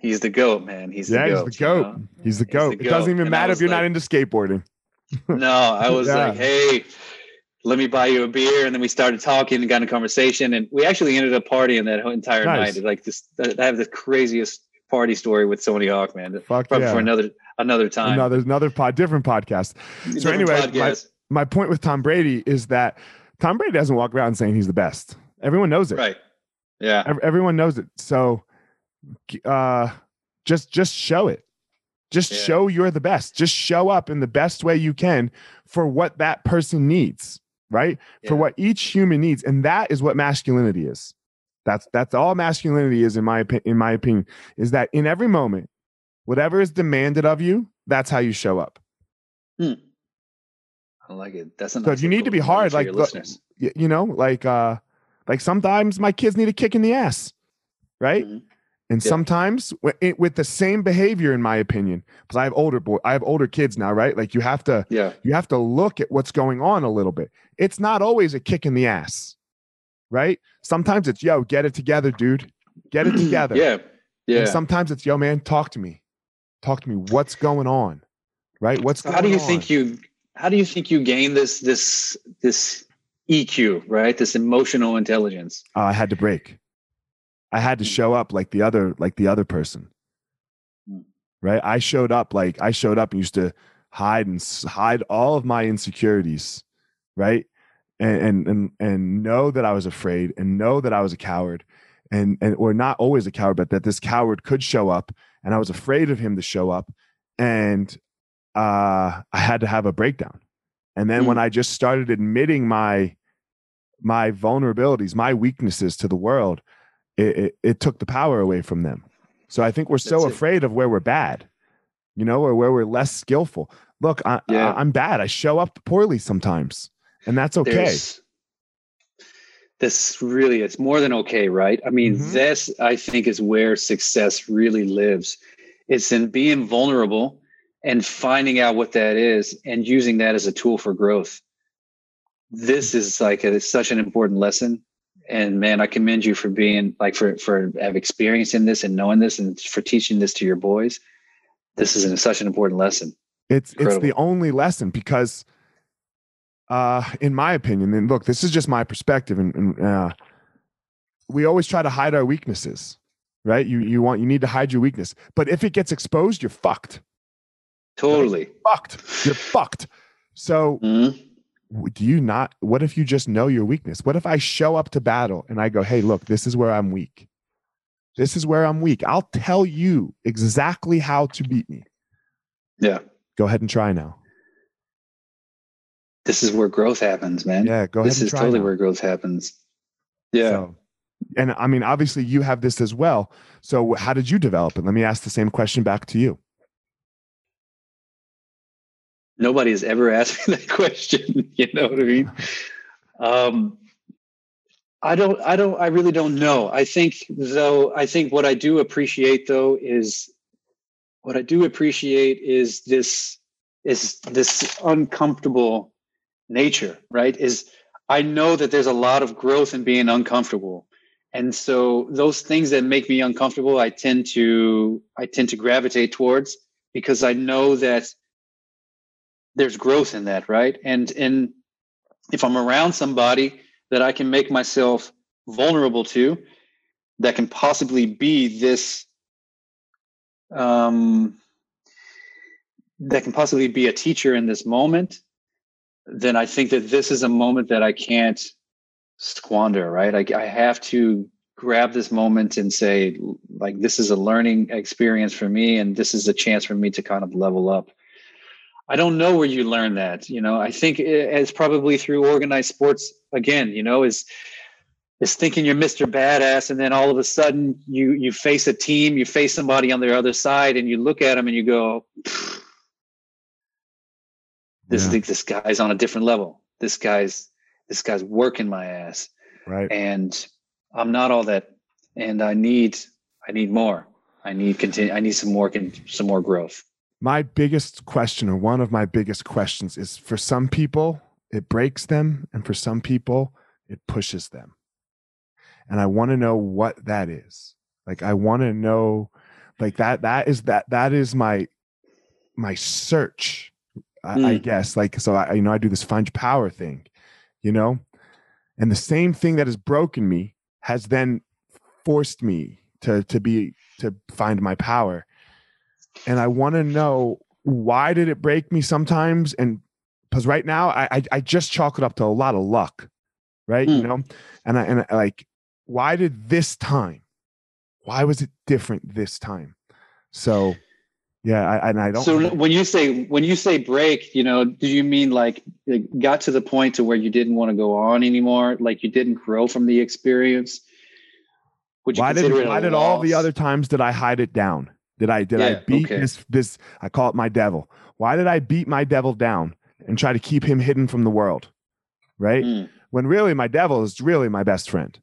He's the goat, man. He's yeah, the he's goat. the you goat. know? He's the He's goat. the It doesn't even And matter if you're not into skateboarding. No, I was Yeah. like, hey, let me buy you a beer. And then we started talking and got in a conversation. And we actually ended up partying that entire Nice. night. Like this, I have the craziest party story with Tony Hawk, man. Fuck Probably yeah. for another another time. Another another pod, different podcast. Different anyway, my- My point with Tom Brady is that Tom Brady doesn't walk around saying he's the best. Everyone knows it. right. Yeah. Ev- everyone knows it so uh just just show it just Yeah. show you're the best just show up in the best way you can for what that person needs right for what each human needs and that is what masculinity is that's that's all masculinity is in my in my opinion is that in every moment whatever is demanded of you that's how you show up I like it. That's a So you need to be hard, like listeners. You know like uh like sometimes my kids need a kick in the ass right Mhm. and Yeah. sometimes wi- it, with the same behavior in my opinion because i have older boy i have older kids now right like you have to Yeah. you have to look at what's going on a little bit it's not always a kick in the ass right sometimes it's yo get it together dude get it together Yeah. Yeah. and sometimes it's yo man talk to me talk to me what's going on right what's So how do you on? think you how do you think you gain this this this EQ, right? This emotional intelligence. Oh, I had to break. I had to show up like the other like the other person. Mm. Right? I showed up like I showed up and used to hide and hide all of my insecurities, right? And and and and know that I was afraid and know that I was a coward and and or not always a coward but that this coward could show up and I was afraid of him to show up and uh I had to have a breakdown. And then when I just started admitting my my vulnerabilities, my weaknesses to the world, it, it, it took the power away from them. So I think we're so That's it. afraid of where we're bad, you know, or where we're less skillful. Look, I, Yeah. I, I'm bad. I show up poorly sometimes, and that's okay. There's- this really it's more than okay, right? I mean, Mhm. this I think is where success really lives. It's in being vulnerable and finding out what that is and using that as a tool for growth. This is like a, such an important lesson. And man, I commend you for being like for for have experience in this and knowing this and for teaching this to your boys. This is an, such an important lesson. It's it's the only lesson because, uh, in my opinion, and look, this is just my perspective, and, and uh, we always try to hide our weaknesses, right? You you want you need to hide your weakness, but if it gets exposed, you're fucked. Totally. Fucked. You're fucked. So Mhm. do you not? What if you just know your weakness? What if I show up to battle and I go, hey, look, this is where I'm weak. This is where I'm weak. I'll tell you exactly how to beat me. Yeah. Go ahead and try now. this is where growth happens, man. Yeah, go ahead. This is totally now. where growth happens. Yeah. So, and I mean, obviously, you have this as well. So, how did you develop it? Let me ask the same question back to you. Nobody has ever asked me that question. you know what I mean? Um, I don't. I don't. I really don't know. I think though. I think what I do appreciate though is what I do appreciate is this is this uncomfortable nature. Right? Is I know that there's a lot of growth in being uncomfortable. And so those things that make me uncomfortable, I tend to I tend to gravitate towards because I know that there's growth in that, right? And and if I'm around somebody that I can make myself vulnerable to, that can possibly be this um, that can possibly be a teacher in this moment, then I think that this is a moment that I can't squander, right? I, I have to grab this moment and say, like, this is a learning experience for me, and this is a chance for me to kind of level up. I don't know where you learn that. You know, I think it's probably through organized sports again. You know, is is thinking you're Mr. Badass, and then all of a sudden you you face a team, you face somebody on the other side, and you look at them and you go, "This yeah. this guy's on a different level. This guy's this guy's working my ass, right? And I'm not all that, and I need I need more. I need continue. I need some more some more growth. My biggest question, or one of my biggest questions, is for some people it breaks them, and for some people it pushes them and I want to know what that is. Like I want to know like that that is that that is my my search I, mm. I guess like so I you know I do this find power thing you know and the same thing that has broken me has then forced me to to be to find my power and I want to know why did it break me sometimes and because right now I, I, I just chalk it up to a lot of luck right mm. you know and I and I, like why did this time? Why was it different this time? So, yeah, I, and I don't. So when you say when you say break, you know, do you mean like it got to the point to where you didn't want to go on anymore? Like you didn't grow from the experience? Would you why did why did all the other times did I hide it down? Did I did yeah, I beat okay. this this I call it my devil. Why did I beat my devil down and try to keep him hidden from the world? Right? Mm. When really my devil is really my best friend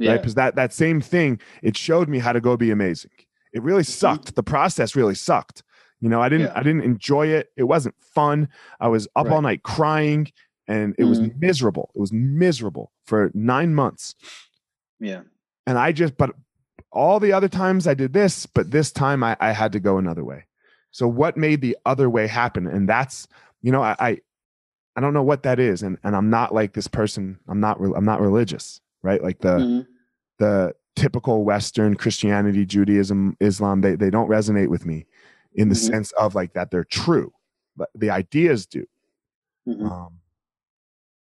yeah. right? Because that that same thing, it showed me how to go be amazing. It really mm-hmm. sucked. The process really sucked. You know, I didn't yeah. I didn't enjoy it. It wasn't fun. I was up right. all night crying and it mm was mm-hmm. miserable. It was miserable for 9 months. Yeah. And I just but all the other times I did this, but this time I, I had to go another way. So what made the other way happen? And that's, you know, I, I I don't know what that is, and and I'm not like this person. I'm not. I'm not religious right? Like the mm-hmm. the typical Western Christianity, Judaism, Islam, they they don't resonate with me in the mm-hmm. sense of like that they're true, but the ideas do. Mm-hmm. Um,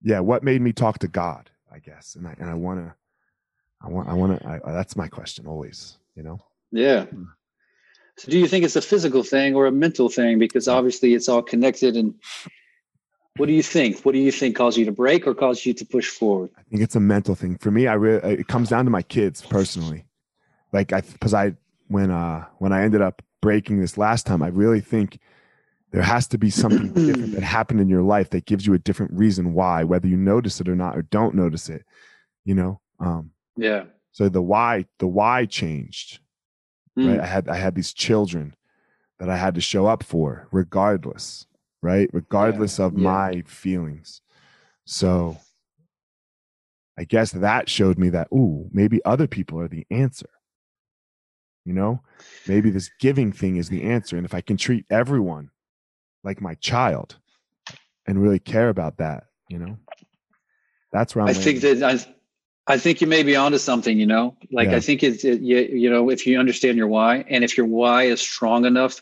yeah, what made me talk to God, I guess, and I and I want to, I want, I want to. That's my question always, you know. Yeah. Hmm. So, do you think it's a physical thing or a mental thing? Because obviously, it's all connected, and what do you think? What do you think caused you to break or caused you to push forward? I think it's a mental thing. For me, I really it comes down to my kids personally. Like I because I when uh when I ended up breaking this last time, I really think there has to be something different that happened in your life that gives you a different reason why, whether you notice it or not or don't notice it. You know? Um yeah. So the why the why changed. Mm. Right? I had I had these children that I had to show up for regardless right? Regardless yeah, of yeah. my feelings. So I guess that showed me that, ooh, maybe other people are the answer. You know, maybe this giving thing is the answer. And if I can treat everyone like my child and really care about that, you know, that's where I'm i think that I, I think you may be onto something, you know, like yeah. I think it's, it, you, you know, if you understand your why and if your why is strong enough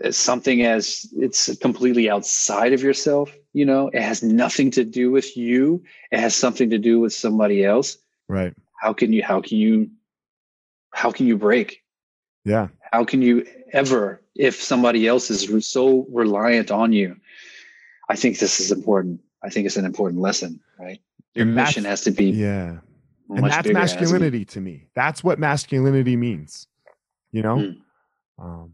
as something as it's completely outside of yourself you know it has nothing to do with you it has something to do with somebody else right how can you how can you how can you break yeah how can you ever if somebody else is so reliant on you I think this is important. I think it's an important lesson, right? Your mission has to be Yeah. and that's bigger, it has to be- masculinity to me. That's what masculinity means. You know? Mm. Um,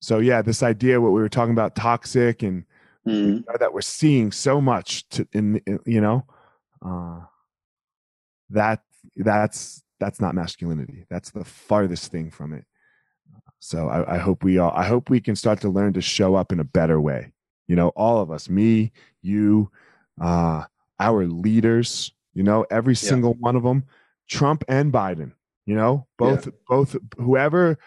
so yeah, this idea what we were talking about toxic and know, that we're seeing so much to in, in you know uh that that's that's not masculinity that's the farthest thing from it so I, I hope we all i hope we can start to learn to show up in a better way you know all of us me you uh our leaders you know every Yeah. single one of them trump and biden you know both both whoever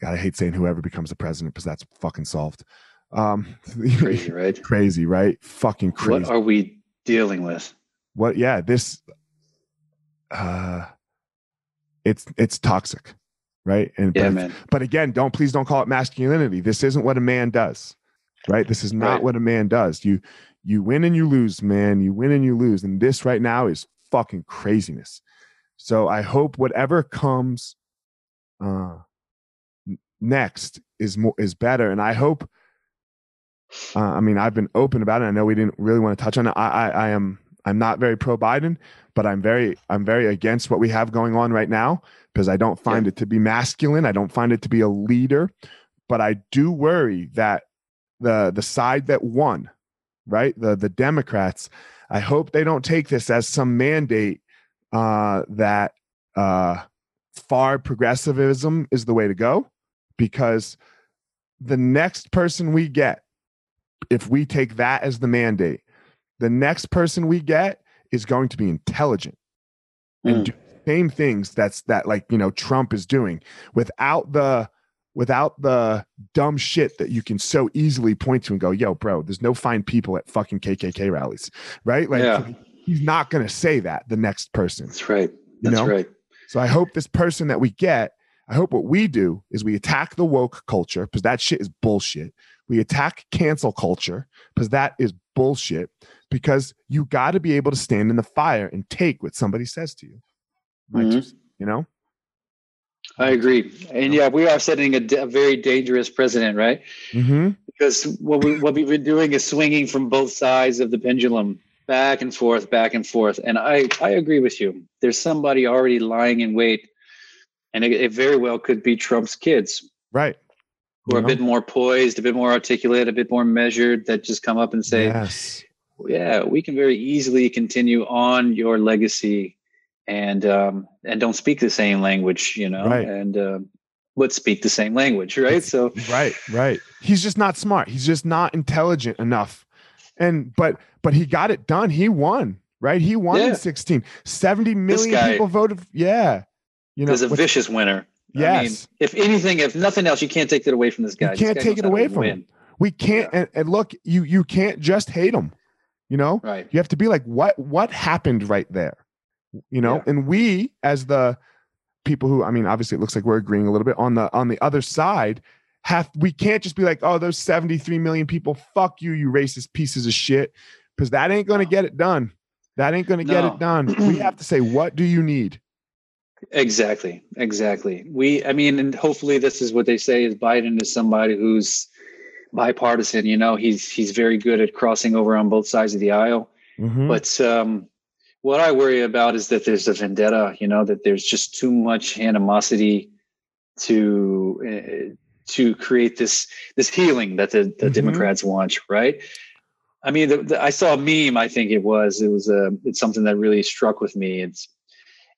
god i hate saying whoever becomes the president because that's fucking solved um crazy, right? crazy, right? Fucking crazy. What are we dealing with? What? Yeah, this. Uh, it's it's toxic, right? And Yeah, but, man. but again, don't please don't call it masculinity. This isn't what a man does, right? This is not Right. what a man does. You you win and you lose, man. You win and you lose, and this right now is fucking craziness. So I hope whatever comes, uh, next is more is better, and I hope. Uh, I mean, I've been open about it. I know we didn't really want to touch on it. I, I, I am, I'm not very pro Biden, but I'm very, I'm very against what we have going on right now because I don't find it to be masculine. I don't find it to be a leader, but I do worry that the the side that won, right, the the Democrats. I hope they don't take this as some mandate uh, that uh, far progressivism is the way to go, because the next person we get if we take that as the mandate, the next person we get is going to be intelligent and Mm. do the same things that's that like you know Trump is doing without the without the dumb shit that you can so easily point to and go, yo, bro, there's no fine people at fucking KKK rallies, right? Like Yeah. he's not gonna say that the next person. That's right. You That's know? right. So I hope this person that we get, I hope what we do is we attack the woke culture because that shit is bullshit. We attack cancel culture because that is bullshit. Because you got to be able to stand in the fire and take what somebody says to you. Mhm. cents, you know? I agree. And yeah, we are setting a, d- a very dangerous precedent, right? Mm-hmm. Because what we what we've been doing is swinging from both sides of the pendulum, back and forth, back and forth. And I I agree with you. There's somebody already lying in wait, and it, it very well could be Trump's kids, Right. who are a bit more poised, a bit more articulate, a bit more measured, that just come up and say, yes. yeah, we can very easily continue on your legacy and um, and don't speak the same language, you know, Right. and uh, but speak the same language, right? So Right, right. He's just not smart. He's just not intelligent enough. And but but he got it done. He won, right? He won Yeah. in 16. 70 million guy- people voted. Yeah. You know, he's a which- vicious winner. I mean, Yes. if anything, if nothing else, you can't take that away from this guy. This can't guy take it away from win. him. we can't and, and look, you you can't just hate him. You know? Right. You have to be like, what what happened right there? You know, Yeah. and we as the people who, I mean, obviously it looks like we're agreeing a little bit on the on the other side. Have we can't just be like, oh, those 73 million people, fuck you, you racist pieces of shit. Because that ain't gonna No. get it done. That ain't gonna get it done. we have to say, what do you need? Exactly. Exactly. We. I mean, and hopefully, this is what they say: is Biden is somebody who's bipartisan. You know, he's he's very good at crossing over on both sides of the aisle. Mhm. But um, what I worry about is that there's a vendetta. You know, that there's just too much animosity to uh, to create this this healing that the, the Mhm. Democrats want. Right. I mean, the, the, I saw a meme. I think it was. It was a. it's something that really struck with me. It's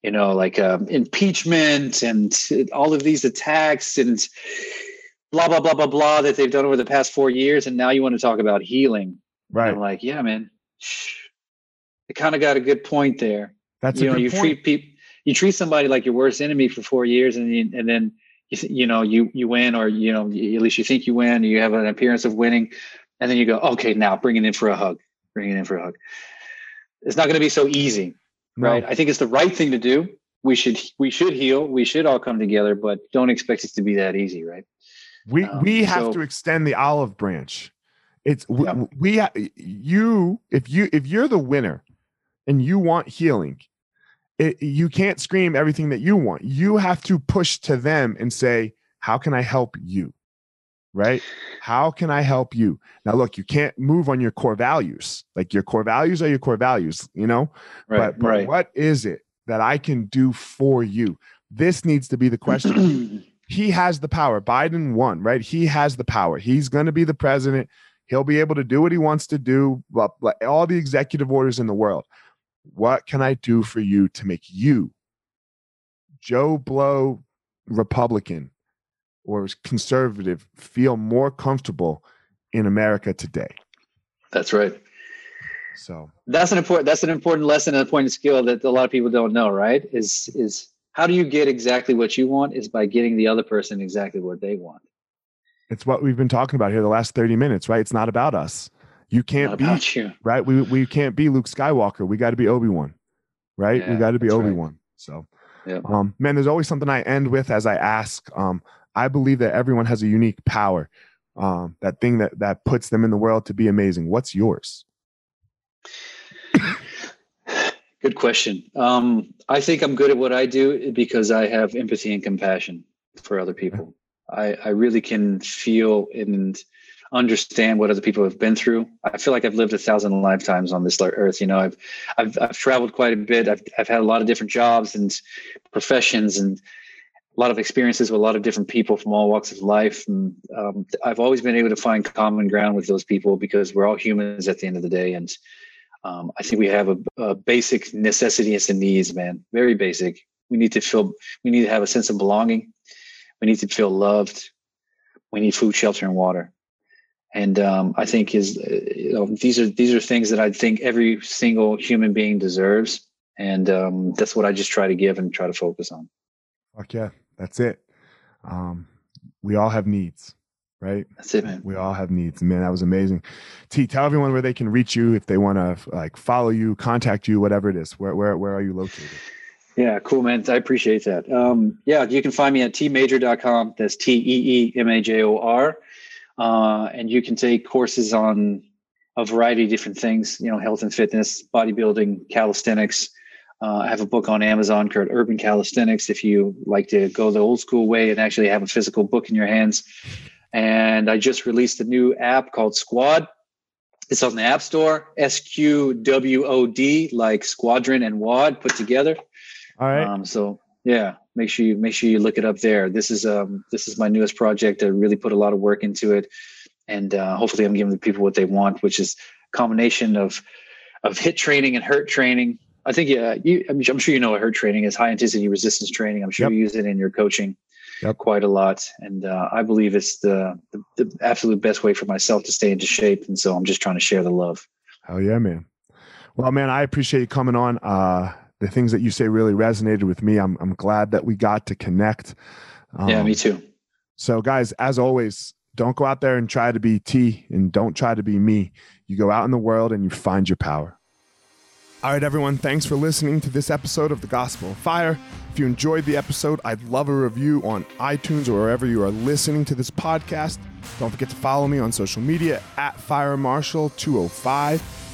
you know like um, impeachment and all of these attacks and blah blah blah blah blah that they've done over the past four years, and now you want to talk about healing. right. I'm like, yeah, man. It kind of got a good point there. That's you a know, you point. treat people, you treat somebody like your worst enemy for four years, and you, and then you, you know you you win, or you know at least you think you win, you have an appearance of winning, and then you go, okay, now bring it in for a hug, bring it in for a hug. It's not going to be so easy, No. right? I think it's the right thing to do. We should we should heal. We should all come together, but don't expect it to be that easy, right? We Um, we have so- to extend the olive branch. It's Yeah. we you if you if you're the winner and you want healing, it, you can't scream everything that you want. You have to push to them and say, "How can I help you?" right? How can I help you? Now, look, you can't move on your core values. Like your core values are your core values, you know? Right. but, but right. what is it that I can do for you? This needs to be the question. he has the power. Biden won, right? He has the power. He's going to be the president. He'll be able to do what he wants to do, blah, blah, all the executive orders in the world. What can I do for you to make you, Joe Blow, Republican or conservative, feel more comfortable in America today? That's right. So that's an important that's an important lesson and a point of skill that a lot of people don't know, right? Is is how do you get exactly what you want is by getting the other person exactly what they want. it's what we've been talking about here the last 30 minutes, right? It's not about us. You can't Not be about you. right. We we can't be Luke Skywalker. We got to be Obi Wan, right? we got to be. Obi Wan. So, Yeah. um, man, there's always something I end with as I ask. Um, I believe that everyone has a unique power, um, that thing that that puts them in the world to be amazing. What's yours? Good question. Um, I think I'm good at what I do because I have empathy and compassion for other people. I, I really can feel and understand what other people have been through. I feel like I've lived a thousand lifetimes on this earth. You know, I've I've I've traveled quite a bit. I've I've had a lot of different jobs and professions and a lot of experiences with a lot of different people from all walks of life. And um, I've always been able to find common ground with those people because we're all humans at the end of the day. And um, I think we have a, a basic necessities and needs, man. Very basic. We need to feel. We need to have a sense of belonging. We need to feel loved. We need food, shelter, and water. And um, I think is uh, you know these are these are things that I think every single human being deserves, and um, that's what I just try to give and try to focus on. Fuck yeah, that's it. Um, we all have needs, right? That's it, man. We all have needs. Man, that was amazing. Tee, tell everyone where they can reach you if they want to like follow you, contact you, whatever it is. Where where where are you located? Yeah, cool, man. I appreciate that. Um, yeah, you can find me at teemajor.com. That's T E E M A J O R. Uh, and you can take courses on a variety of different things, you know, health and fitness, bodybuilding, calisthenics. Uh, I have a book on Amazon called Urban Calisthenics if you like to go the old school way and actually have a physical book in your hands. And I just released a new app called Sqwod. It's on the App Store, S Q W O D, like squadron and WAD put together. All right. Um, so yeah, make sure you make sure you look it up there. This is um this is my newest project. I really put a lot of work into it, and uh, hopefully I'm giving the people what they want, which is a combination of of HIIT training and HIRT training. I think yeah, you I'm, I'm sure you know what HIRT training is. High intensity resistance training. I'm sure Yep. you use it in your coaching Yep. quite a lot, and uh, I believe it's the, the the absolute best way for myself to stay into shape. And so I'm just trying to share the love. Hell yeah, man. Well, man, I appreciate you coming on. Uh, the things that you say really resonated with me. I'm I'm glad that we got to connect. yeah, Um, me too. So, guys, as always, don't go out there and try to be Tee and don't try to be me. You go out in the world and you find your power. All right, everyone, thanks for listening to this episode of The Gospel of Fire. If you enjoyed the episode, I'd love a review on iTunes or wherever you are listening to this podcast. Don't forget to follow me on social media at FireMarshal205.